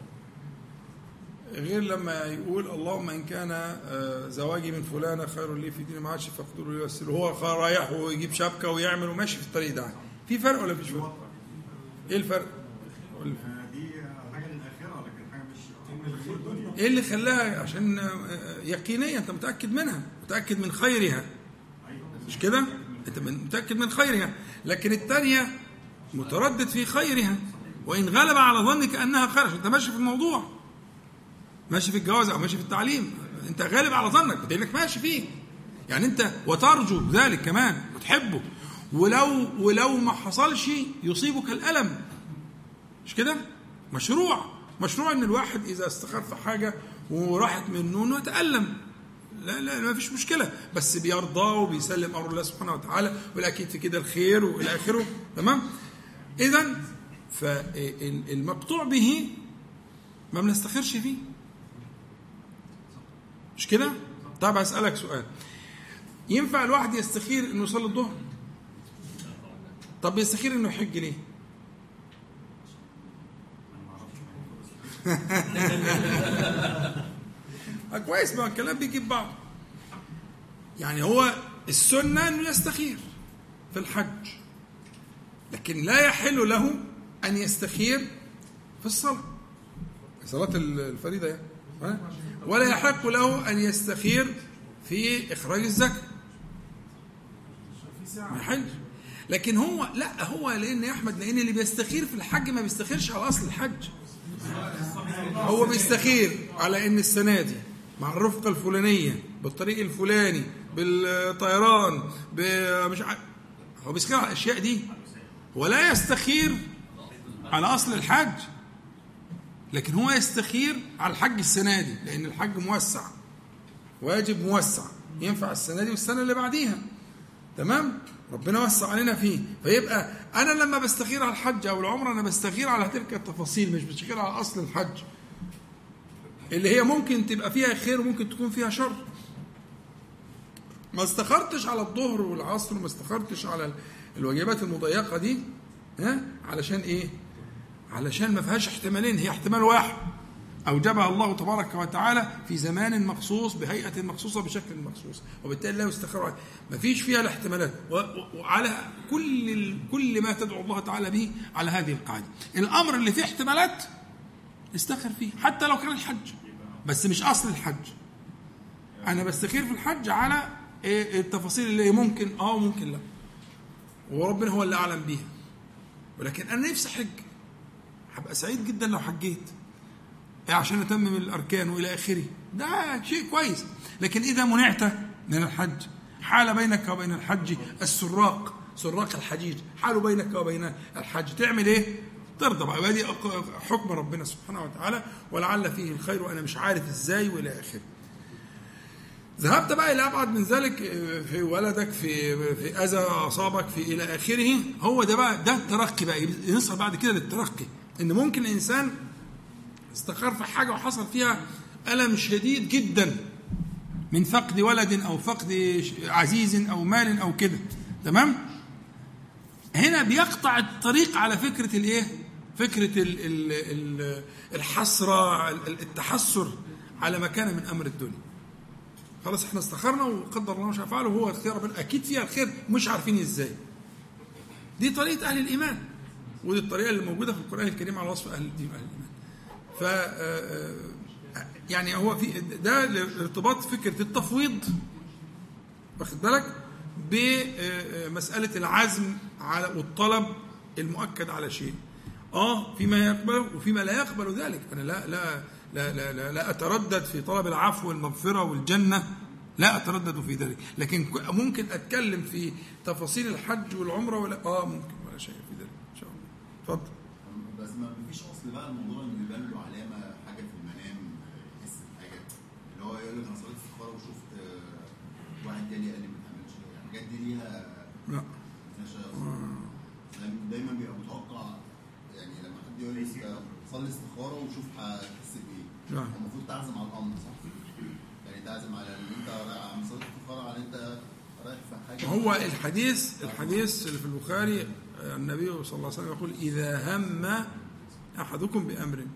Speaker 1: غير لما يقول اللهم إن كان آه، زواجي من فلانة خير لي في ديني ما عادش فاقدره لي هو رايح ويجيب شبكة ويعمل وماشي في الطريق ده. في فرق ولا مفيش فرق؟ إيه الفرق؟
Speaker 2: دي حاجة للاخره حاجة مش
Speaker 1: إيه اللي خلاها؟ عشان آه، يقينية أنت متأكد منها متأكد من خيرها. مش كده؟ أنت متأكد من خيرها. لكن الثانية متردد في خيرها. وإن غلب على ظنك أنها خير أنت ماشي في الموضوع. ماشي في الجواز أو ماشي في التعليم. أنت غالب على ظنك بدليل ماشي فيه. يعني أنت وترجو ذلك كمان وتحبه. ولو ولو ما حصلش يصيبك الألم. مش كده؟ مشروع. مشروع إن الواحد إذا استخار في حاجة وراحت منه انه يتالم لا لا ما فيش مشكلة. بس بيرضى وبيسلم أمر الله سبحانه وتعالى والاكيد في كده الخير وإلى آخره. تمام؟ اذا فالمقطوع به ما بنستخيرش فيه. مش كده؟ طب اسالك سؤال. ينفع الواحد يستخير إنه يصلي الظهر؟ طب يستخير إنه يحج ليه؟ كويس ما الكلام بيجيب بعض. يعني هو السنة أنه يستخير في الحج لكن لا يحل له أن يستخير في الصلاة. صلاة الفريضة يعني؟ ولا يحق له أن يستخير في إخراج الزكاة. ما لكن هو لا هو لأن يا أحمد لأن اللي بيستخير في الحج ما بيستخيرش على أصل الحج. هو بيستخير على إن السنة دي مع الرفقة الفلانية بالطريق الفلاني بالطيران مش هو بيستخير على الأشياء دي. ولا يستخير على أصل الحج. لكن هو يستخير على الحج السنة دي لأن الحج موسع واجب موسع ينفع السنة دي والسنة اللي بعديها. تمام؟ ربنا وسع علينا فيه. فيبقى أنا لما بستخير على الحج أو العمرة أنا بستخير على تلك التفاصيل مش بستخير على أصل الحج. اللي هي ممكن تبقى فيها خير وممكن تكون فيها شر. ما استخرتش على الظهر والعصر وما استخرتش على الواجبات المضيقة دي ها؟ علشان إيه؟ علشان ما فيهاش احتمالين هي احتمال واحد. أوجبها الله تبارك وتعالى في زمان مخصوص بهيئة مخصوصة بشكل مخصوص. وبالتالي لا يستخر ما فيش فيها الاحتمالات. وعلى كل كل ما تدعو الله تعالى به على هذه القاعدة. الأمر اللي فيه احتمالات استخر فيه حتى لو كان الحج. بس مش أصل الحج. أنا بستخير في الحج على إيه التفاصيل اللي ممكن آه وممكن لا. وربنا هو اللي أعلم بيها. ولكن أنا نفسي أحج. هبقى سعيد جدا لو حجيت. عشان أتمم الأركان وإلى آخره. ده شيء كويس. لكن إذا منعت من الحج حال بينك وبين الحج السراق سراق الحجيج. حال بينك وبين الحج. تعمل إيه؟ ترضى بقى. يبقى دي حكم ربنا سبحانه وتعالى. ولعل فيه الخير وأنا مش عارف إزاي وإلى آخره. ذهبت بقى إلى أبعد من ذلك في ولدك في في أذى أصابك في إلى آخره. هو ده بقى ده الترقي بقى. نصل بعد كده للترقي. إن ممكن الإنسان استخار في حاجة وحصل فيها ألم شديد جدا من فقد ولد أو فقد عزيز أو مال أو كده. تمام؟ هنا بيقطع الطريق على فكرة الإيه؟ فكرة ال ال ال الحسرة التحسر على ما كان من أمر الدنيا. خلاص إحنا استخرنا وقدر الله ما فعله وهو ربنا. أكيد فيها الخير مش عارفين إزاي. دي طريقة أهل الإيمان. ودي الطريقة اللي موجودة في القرآن الكريم على وصف أهل الدين وأهل الإيمان. ف يعني هو في ده ارتباط فكرة التفويض واخد بالك؟ بمسألة العزم على والطلب المؤكد على شيء. آه فيما يقبله وفيما لا يقبل ذلك. أنا لا لا لا لا, لا, لا أتردد في طلب العفو والمغفرة والجنة. لا أتردد في ذلك. لكن ممكن أتكلم في تفاصيل الحج والعمرة ولا؟ آه ممكن ولا شيء في ذلك ان شاء الله اتفضل.
Speaker 7: بس ما فيش اصل بقى الموضوع إنه يبان له علامة حاجة في المنام يحس بحاجة؟ اللي هو يقول لك أنا صليت استخاره وشفت آه، واحد تاني قال لي ما تعملش الحاجات دي ليها
Speaker 1: لا.
Speaker 7: دايما- دايما بيبقى متوقع يعني لما حد يقول لي صلي استخارة وشوف هتحس بإيه.
Speaker 1: نعم.
Speaker 7: المفروض تعزم على الأمر صح؟ يعني تعزم على إن أنت رايح عم صليت استخارة على أنت رايح في حاجة.
Speaker 1: هو الحديث الحديث اللي في البخاري النبي صلى الله عليه وسلم يقول إذا هم أحدكم بأمر.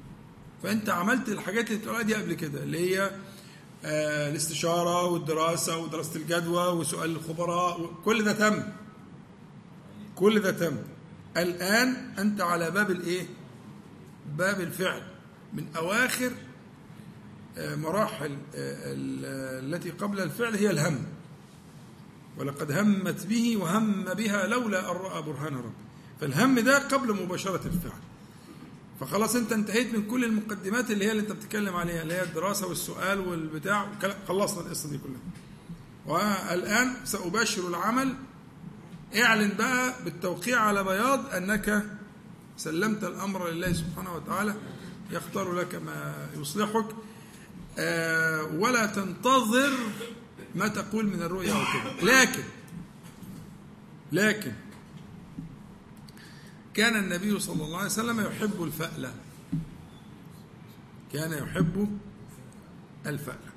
Speaker 1: فأنت عملت الحاجات اللي بتقولها دي قبل كده اللي هي آه، الاستشارة والدراسة ودراسة الجدوى وسؤال الخبراء كل ده تم. كل ده تم. الآن أنت على باب الإيه؟ باب الفعل. من أواخر آه، مراحل آه، ال- التي قبل الفعل هي الهم. ولقد همت به وهم بها لولا أن رأى برهان ربه فالهم ده قبل مباشرة الفعل. فخلاص أنت انتهيت من كل المقدمات اللي هي اللي أنت بتتكلم عليها اللي هي الدراسة والسؤال والبتاع. خلصنا القصة دي كلها. والآن سأباشر العمل. اعلن بقى بالتوقيع على بياض أنك سلمت الأمر لله سبحانه وتعالى. يختار لك ما يصلحك. آه، ولا تنتظر ما تقول من الرؤيا كده لكن لكن كان النبي صلى الله عليه وسلم يحب الفألة. كان يحب الفألة.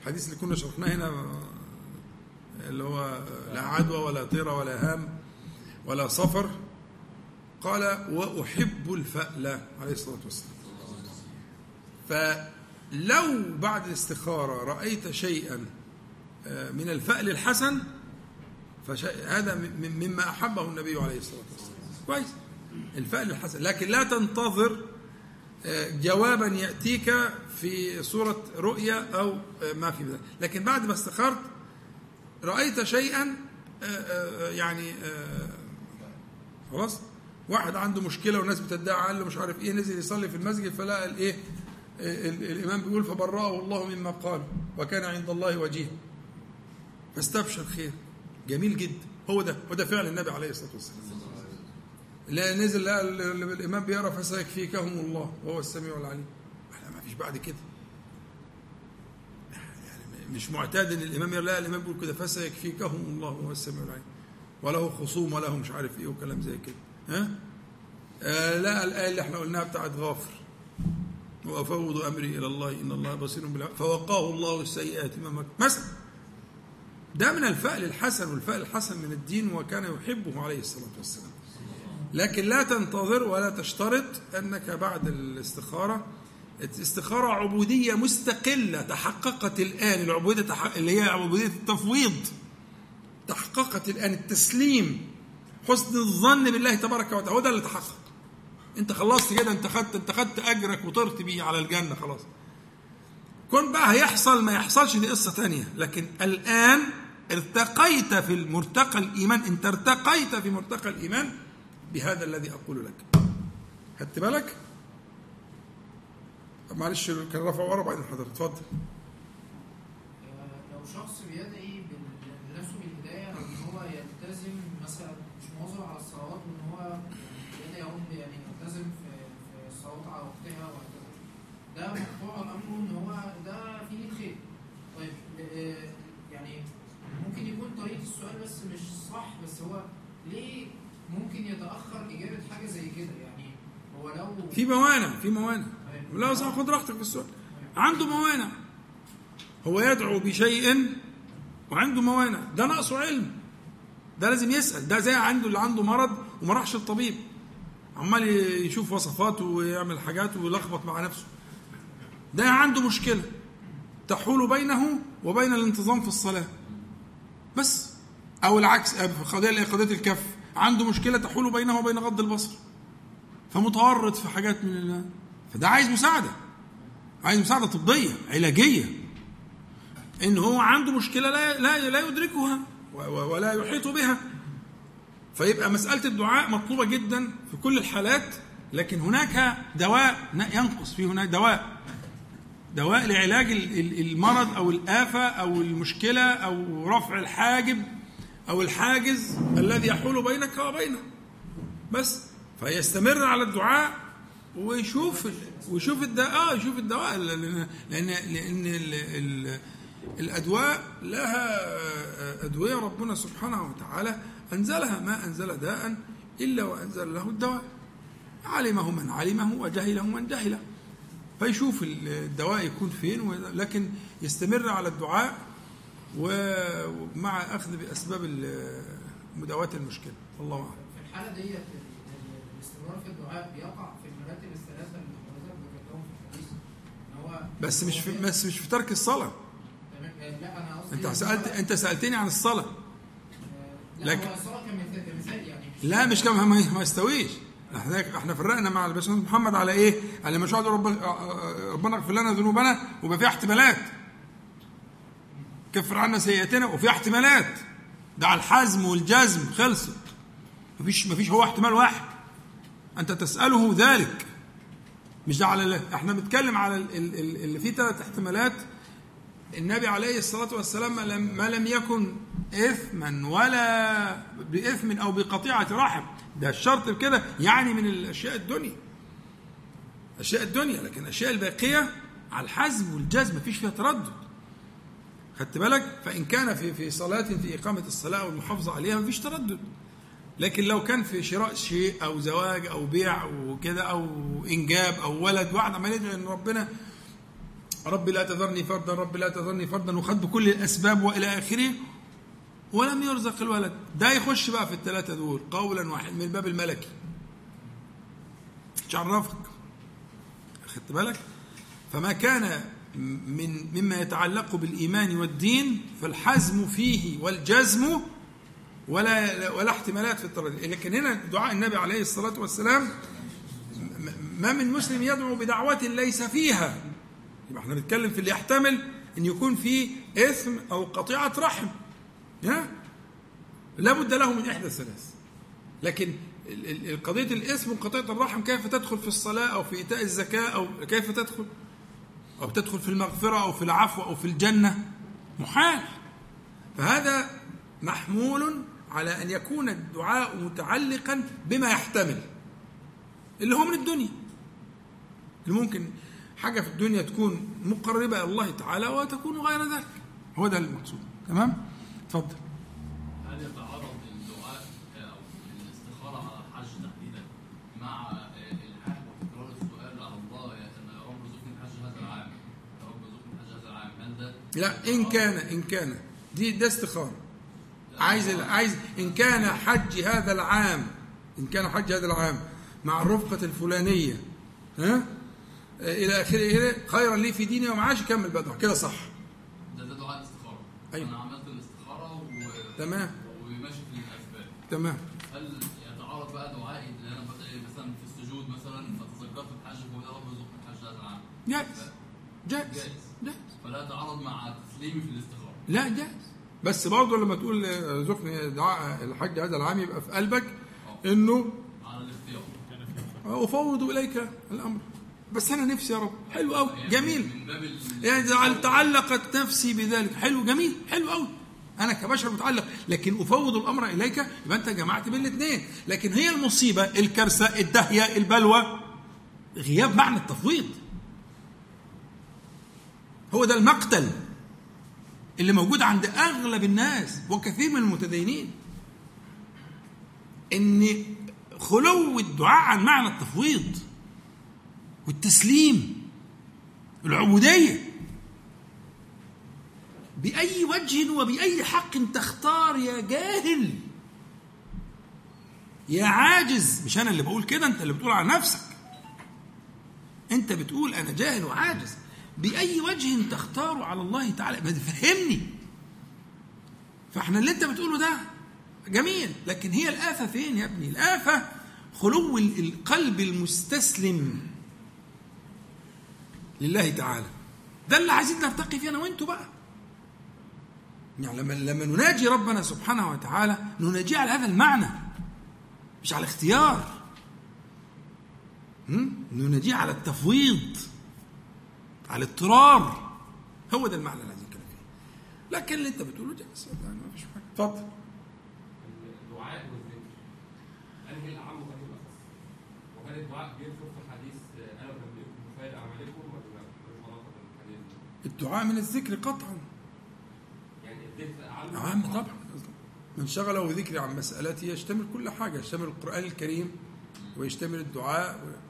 Speaker 1: الحديث اللي كنا شرحناه هنا اللي هو لا عدوى ولا طيرة ولا هام ولا صفر قال وأحب الفألة عليه الصلاة والسلام. فلو بعد الاستخارة رأيت شيئا من الفأل الحسن فهذا مما أحبه النبي عليه الصلاة والسلام. كويس؟ الفأل الحسن. لكن لا تنتظر آه، جوابا يأتيك في صورة رؤيا أو آه، ما في ذلك. لكن بعد ما استخرت رأيت شيئا آه، يعني خلاص؟ واحد عنده مشكلة والناس بتدعي عنه مش عارف إيه نزل يصلي في المسجد فلقى الإيه الإمام بيقول فبرأه الله مما قال وكان عند الله وجيه. فاستبشر خير. جميل جدا. هو ده هو ده فعل النبي عليه الصلاة والسلام. لا نزل لا الإمام بيقرا فسيكفيكهم الله وهو السميع العليم. إحنا ما فيش بعد كده. يعني مش معتاد إن الإمام لا الإمام بيقول كده. فسيكفيكهم الله وهو السميع العليم. وله خصوم وله مش عارف إيه وكلام زي كده. ها؟ آه لا الآية اللي إحنا قلناها بتاعت غافر. وأفوض أمري إلى الله إن الله بصير بالعباد فوقاه الله السيئات. ما مثلا ده من الفأل الحسن والفأل الحسن من الدين وكان يحبه عليه الصلاة والسلام. لكن لا تنتظر ولا تشترط أنك بعد الاستخارة الاستخارة عبودية مستقلة تحققت الآن العبودية اللي هي عبودية التفويض تحققت الآن التسليم حسن الظن بالله تبارك وتعالى هو ده اللي تحقق. أنت خلصت كده أنت خدت أنت خدت أجرك وطرت بيه على الجنة خلاص. كون بقى هيحصل ما يحصلش دي قصة ثانية لكن الآن ارتقيت في المرتقى الإيمان انت ارتقيت في مرتقى الإيمان بهذا الذي أقول لك. خدت بالك؟ معلش كان رفع ورا بعدين حضرتك. اتفضل.
Speaker 10: لو شخص بيدعي بنفسه بالهداية إن هو يلتزم مثلا مش مواظب على الصلوات وإن هو يدعي هم يعني يلتزم في في الصلوات على وقتها وهكذا ده مقطوع امره ان هو ده فيه الخير طيب يعني ممكن يكون طريقه السؤال بس مش صح بس هو ليه ممكن يتأخر إجابة حاجة زي كده؟ يعني هو لو
Speaker 1: في موانع في موانع. لا خد راحتك في السؤال. عنده موانع. هو يدعو بشيء وعنده موانع. ده نقصه علم. ده لازم يسأل. ده زي عنده اللي عنده مرض وما راحش الطبيب عمال يشوف وصفاته ويعمل حاجات ويلخبط مع نفسه. ده عنده مشكلة. تحول بينه وبين الانتظام في الصلاة. بس. أو العكس قضية قضية الكف. عنده مشكلة تحول بينه وبين غض البصر. فمتورط في حاجات من فده عايز مساعدة. عايز مساعدة طبية علاجية. إن هو عنده مشكلة لا لا لا يدركها ولا يحيط بها. فيبقى مسألة الدعاء مطلوبة جدا في كل الحالات لكن هناك دواء ينقص. في هناك دواء دواء لعلاج المرض أو الآفة أو المشكلة أو رفع الحاجب. أو الحاجز الذي يحول بينك وبينه. بس فيستمر على الدعاء ويشوف ويشوف الدواء آه يشوف الدواء لأن ال ال الأدواء لها أدوية ربنا سبحانه وتعالى أنزلها. ما أنزل داء إلا وأنزل له الدواء. علمه من علمه وجهله من جهله. فيشوف الدواء يكون فين لكن يستمر على الدعاء ومع أخذ بأسباب مداواة المشكلة. الله أعلم.
Speaker 10: في الحالة ديت الاستمرار في الدعاء بيقع في المراتب الثلاثة اللي حضرتك ذكرتهم في الحديث. إن هو
Speaker 1: بس مش في بس مش في ترك الصلاة.
Speaker 10: تمام. لا أنا قصدي
Speaker 1: أنت سالت أنت سألتني عن الصلاة.
Speaker 10: لا لكن يعني. مش
Speaker 1: لا مش كم ما يستويش. إحنا إحنا فرقنا مع الباشمهندس محمد على إيه؟ على مشروع رب ربنا اغفر لنا ذنوبنا ويبقى فيها احتمالات. كفر عنا سيئاتنا وفيها احتمالات. ده على الحزم والجزم خلصت. مفيش مفيش هو احتمال واحد. أنت تسأله ذلك. مش ده على الله. إحنا بنتكلم على اللي فيه ثلاث احتمالات النبي عليه الصلاة والسلام ما لم, يكن اثما ولا بإثم أو بقطيعة رحم ده الشرط بكده يعني من الأشياء الدنيا أشياء الدنيا لكن الأشياء الباقية على الحزم والجزم مفيش فيها تردد خدت بالك؟ فإن كان في في صلاة في إقامة الصلاة والمحافظة عليها مفيش تردد. لكن لو كان في شراء شيء أو زواج أو بيع وكده أو إنجاب أو ولد واحد عمال يدعي إن ربنا رب لا تذرني فردا رب لا تذرني فردا وخد بكل الأسباب وإلى آخره ولم يرزق الولد. ده يخش بقى في الثلاثه دول. قولا واحد من الباب الملكي. مش عرفك. خدت بالك؟ فما كان من مما يتعلق بالإيمان والدين فالحزم فيه والجزم ولا ولا احتمالات في التردد لكن هنا دعاء النبي عليه الصلاة والسلام ما من مسلم يدعو بدعوة ليس فيها. يبقى إحنا بنتكلم في اللي يحتمل إن يكون فيه إثم أو قطيعة رحم. ها؟ لا بد له من إحدى الثلاث. لكن ال- ال- ال- قضية الاسم وقطيعة الرحم كيف تدخل في الصلاة أو في إيتاء الزكاة أو كيف تدخل؟ أو في المغفرة أو في العفو أو في الجنة محال. فهذا محمول على أن يكون الدعاء متعلقا بما يحتمل اللي هو من الدنيا. اللي ممكن حاجة في الدنيا تكون مقربة إلى الله تعالى وتكون غير ذلك. هو ده المقصود. تمام؟ اتفضل. لا إن كان إن كان. دي ده استخارة. عايز عايز إن كان حج هذا العام إن كان حج هذا العام مع الرفقة الفلانية ها؟ إلى آخره إلى خيرا لي في ديني ومعاشي كمل بدعه كده صح.
Speaker 6: ده ده دعاء استخاره
Speaker 1: أيوة.
Speaker 6: أنا عملت الاستخارة و...
Speaker 1: تمام.
Speaker 6: وماشي في الأسباب.
Speaker 1: تمام.
Speaker 6: هل يتعارض بقى دعائي اللي أنا بدعي مثلا في السجود مثلا فتذكرت الحج فقلت يا رب ارزقني الحج هذا العام؟
Speaker 1: جائز. جائز.
Speaker 6: فلا يتعارض مع تسليمي في الاستخارة.
Speaker 1: لا جائز بس برضه لما تقول ارزقني دعاء الحج هذا العام يبقى في قلبك إنه
Speaker 6: على الاختيار.
Speaker 1: أفوض إليك الأمر. بس أنا نفسي يا رب. حلو قوي جميل.
Speaker 6: باب ال-
Speaker 1: يعني تعلقت نفسي بذلك. حلو جميل. حلو قوي أنا كبشر متعلق. لكن أفوض الأمر إليك. يبقى أنت جمعت بين الاثنين. لكن هي المصيبة الكارثة الدهية البلوى. غياب معنى التفويض. هو ده المقتل اللي موجود عند أغلب الناس وكثير من المتدينين. إن خلو الدعاء عن معنى التفويض والتسليم العبودية. بأي وجه وبأي حق تختار يا جاهل يا عاجز. مش أنا اللي بقول كده أنت اللي بتقول على نفسك. أنت بتقول أنا جاهل وعاجز. بأي وجه تختار على الله تعالى. ما تفهمني فاحنا اللي انت بتقوله ده جميل. لكن هي الآفة فين يا ابني؟ الآفة خلو القلب المستسلم لله تعالى. ده اللي عايزين نرتقي فيه أنا وأنتوا بقى. يعني لما لما نناجي ربنا سبحانه وتعالى نناجيه على هذا المعنى مش على الاختيار؟ نناجيه على التفويض. على الاضطرار هو ده المعنى اللي عايزين نتكلم فيه. لكن اللي انت بتقوله بس يعني ما فيش حاجة. اتفضل.
Speaker 11: الدعاء والذكر. أنهي الأعم وأنهي الأخص؟ وهل الدعاء بيدخل في حديث أنا بنبئكم بخير اعمالكم ولا ملوش علاقه بالحديث؟
Speaker 1: الدعاء من الذكر قطعا.
Speaker 11: يعني الذكر أعم
Speaker 1: عام طبعا. من شغله ذكري عن مسألتي يشتمل كل حاجة. يشتمل القرآن الكريم ويشتمل الدعاء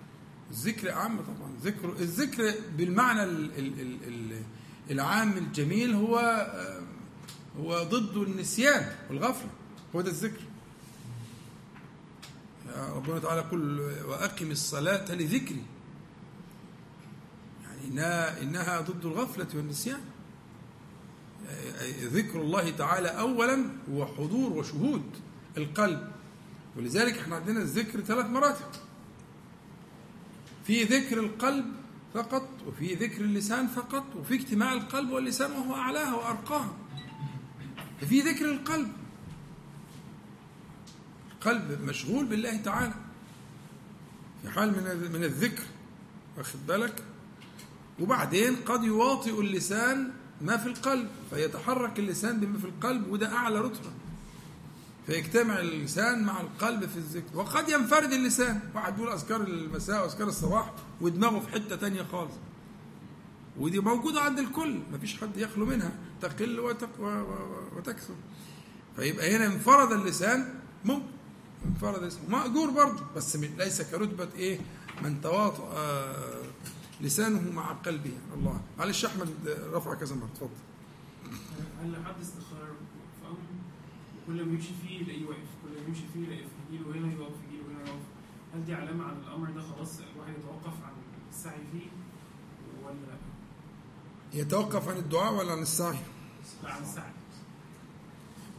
Speaker 1: الذكر أعم طبعا. ذكر الذكر بالمعنى ال ال ال ال العام الجميل هو آه، هو ضد النسيان والغفلة. هو ده الذكر. ربنا تعالى يقول وأقم الصلاة لذكري. يعني إنها, إنها ضد الغفلة والنسيان. ذكر الله تعالى اولا هو حضور وشهود القلب. ولذلك إحنا عندنا الذكر ثلاث مراتب. في ذكر القلب فقط وفي ذكر اللسان فقط وفي اجتماع القلب واللسان وهو اعلاها وارقاها في ذكر القلب. القلب مشغول بالله تعالى. في حال من من الذكر واخد بالك؟ وبعدين قد يواطئ اللسان ما في القلب فيتحرك اللسان بما في القلب وده أعلى رتبة. فيجتمع اللسان مع القلب في الذكر. وقد ينفرد اللسان. واحد يقول أذكار المساء وأذكار الصباح ودماغه في حتة تانية خالص. ودي موجودة عند الكل. مفيش حد يخلو منها. تقل وتق وتكثر فيبقى هنا انفرد اللسان. ممكن انفرد اللسان. مأجور برضه. بس ليس كرتبة إيه؟ من تواطأ لسانه مع قلبه. الله. معلش أحمد رفع كذا مرة. اتفضل.
Speaker 4: هل حد استخار كل ما يمشي فيه يلاقيه واقف كل ما يمشي فيه يلاقي في جيله هنا يقف في جيله هنا يقف. هل دي علامة على الأمر ده خلاص الواحد يتوقف عن السعي فيه ولا لأ؟
Speaker 1: يتوقف عن الدعاء ولا عن السعي؟
Speaker 4: لا عن السعي.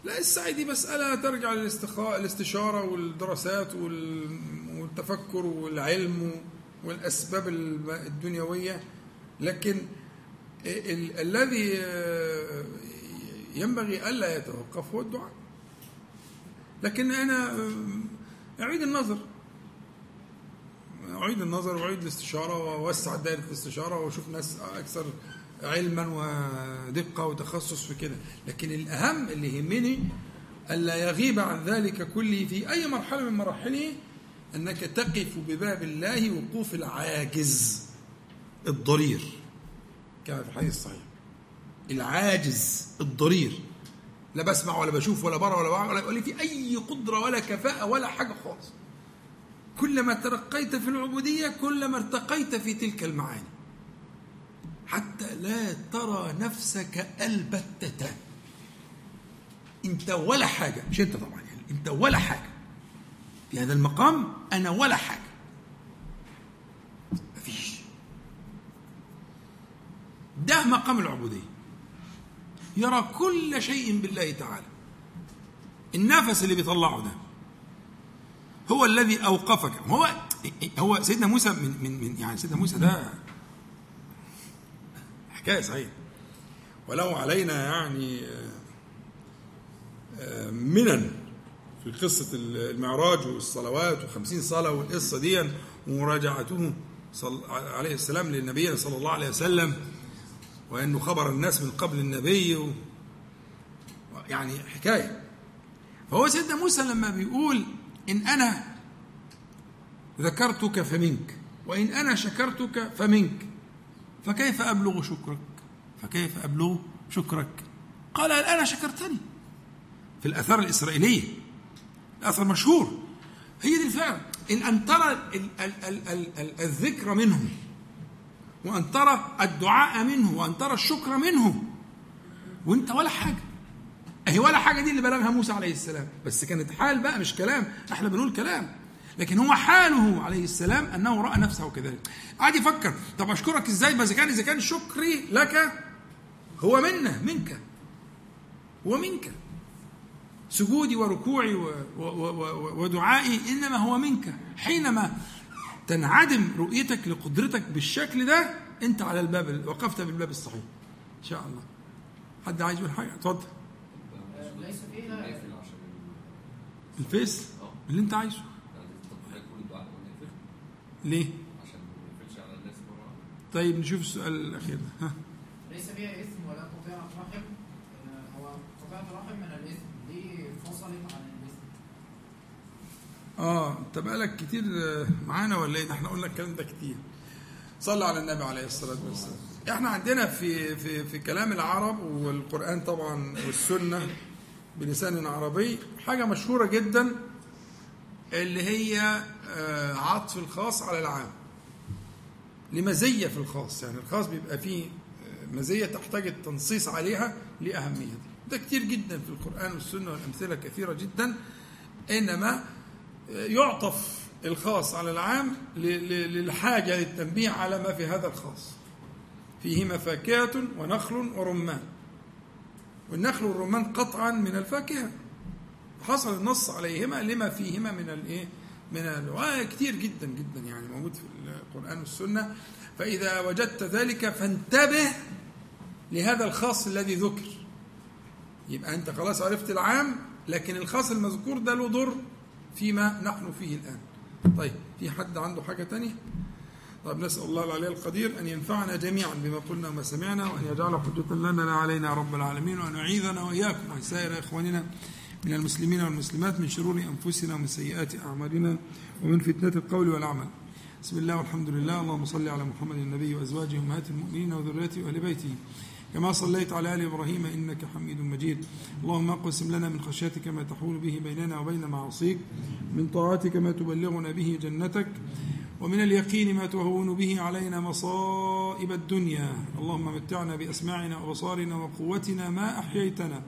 Speaker 1: لا السعي دي مسألة ترجع للاستخاء الاستشارة والدراسات وال- والتفكر والعلم والأسباب الدنيوية. لكن ال- الذي ينبغي ألا يتوقف هو الدعاء. لكن أنا آه، أعيد النظر. أعيد النظر وأعيد الاستشارة وأوسع دائرة الاستشارة وأشوف ناس أكثر علما ودقة وتخصص في كده. لكن الأهم اللي يهمني ألا يغيب عن ذلك كله في أي مرحلة من مراحله أنك تقف بباب الله وقوف العاجز الضرير كما في الحديث الصحيح. العاجز الضرير. لا بسمع ولا بشوف ولا برى ولا ولا ولا في أي قدرة ولا كفاءة ولا حاجة خالص. كلما ترقيت في العبودية كلما ارتقيت في تلك المعاني. حتى لا ترى نفسك ألبتة. أنت ولا حاجة. مش أنت طبعا يعني. أنت ولا حاجة. في هذا المقام أنا ولا حاجة. مفيش. ده مقام العبودية. يرى كل شيء بالله تعالى. النفس اللي بيطلعه ده هو الذي أوقفك. هو هو سيدنا موسى من من من يعني سيدنا موسى ده حكاية صحيح ولو علينا يعني آه، آه، منن في قصة المعراج والصلوات وخمسين صلاة والقصة دي ومراجعته عليه السلام للنبي صلى الله عليه وسلم. وأنه خبر الناس من قبل النبي و يعني حكاية. فهو سيدنا موسى لما بيقول إن أنا ذكرتك فمنك وإن أنا شكرتك فمنك فكيف أبلغ شكرك؟ فكيف أبلغ شكرك؟ قال الآن شكرتني؟ في الآثار الإسرائيلية الأثر مشهور. هي دي الفعل إن أن ترى ال- ال- ال- ال- ال- الذكر منه وأن ترى الدعاء منه وأن ترى الشكر منه. وأنت ولا حاجة. أهي ولا حاجة دي اللي بلغها موسى عليه السلام. بس كانت حال بقى مش كلام. إحنا بنقول كلام. لكن هو حاله عليه السلام أنه رأى نفسه كذلك. قعد يفكر. طب أشكرك إزاي؟ بس كان إذا كان شكري لك هو منا منك. هو منك. سجودي وركوعي ودعائي إنما هو منك. حينما تنعدم رؤيتك لقدرتك بالشكل ده أنت على الباب وقفت بالباب الصحيح. إن شاء الله. حد عايز يقول حاجة؟ اتفضل. الفيس؟ اللي أنت عايزه. ليه؟ طيب نشوف السؤال الأخير ده. ها.
Speaker 10: ليس فيها إثم ولا قطيعة رحم. هو قطيعة رحم من الإثم. دي فصلت عن
Speaker 1: آه أنت بقالك كتير آه، معانا ولا إيه؟ إحنا قلنا الكلام ده كتير. صلى على النبي عليه الصلاة والسلام. إحنا عندنا في في في كلام العرب والقرآن طبعا والسنة بلسان عربي حاجة مشهورة جدا اللي هي آه، عطف الخاص على العام. لمزية في الخاص يعني الخاص بيبقى فيه آه، مزية تحتاج التنصيص عليها لاهميته ده كتير جدا في القرآن والسنة والأمثلة كثيرة جدا. إنما يعطف الخاص على العام للحاجة للتنبيه على ما في هذا الخاص. فيهما فاكهة ونخل ورمان. والنخل والرمان قطعا من الفاكهة. حصل النص عليهما لما فيهما من الايه من ال- كتير جدا جدا يعني موجود في القرآن والسنة. فإذا وجدت ذلك فانتبه لهذا الخاص الذي ذكر. يبقى أنت خلاص عرفت العام لكن الخاص المذكور ده له ضر فيما نحن فيه الآن. طيب في حد عنده حاجة تانية؟ طيب نسأل الله العلي القدير أن ينفعنا جميعا بما قلنا وما سمعنا وأن يجعل حجة لنا لا علينا رب العالمين وأن يعيذنا وإياكم وعن سائر إخواننا من المسلمين والمسلمات من شرور أنفسنا ومن سيئات أعمالنا ومن فتنة القول والعمل. بسم الله والحمد لله اللهم صل على محمد النبي وأزواجه أمهات المؤمنين وذريته وأهل بيته. كما صليت على آل إبراهيم إنك حميد مجيد. اللهم اقسم لنا من خشيتك ما تحول به بيننا وبين معاصيك من طاعتك ما تبلغنا به جنتك ومن اليقين ما تهون به علينا مصائب الدنيا. اللهم متعنا بأسماعنا وأبصارنا وقوتنا ما أحييتنا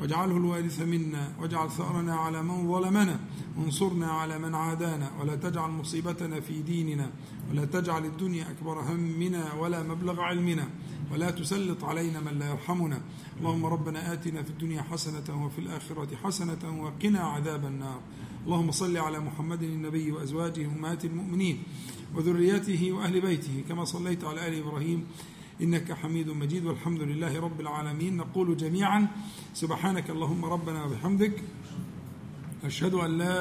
Speaker 1: واجعله الوارث منا واجعل ثأرنا على من ظلمنا وانصرنا على من عادانا ولا تجعل مصيبتنا في ديننا ولا تجعل الدنيا أكبر همنا ولا مبلغ علمنا. ولا تسلط علينا من لا يرحمنا. اللهم ربنا آتنا في الدنيا حسنة وفي الآخرة حسنة وقنا عذاب النار. اللهم صل على محمد النبي وأزواجه أمهات المؤمنين وذرياته وأهل بيته كما صليت على آل إبراهيم إنك حميد مجيد. والحمد لله رب العالمين. نقول جميعا سبحانك اللهم ربنا وبحمدك أشهد أن لا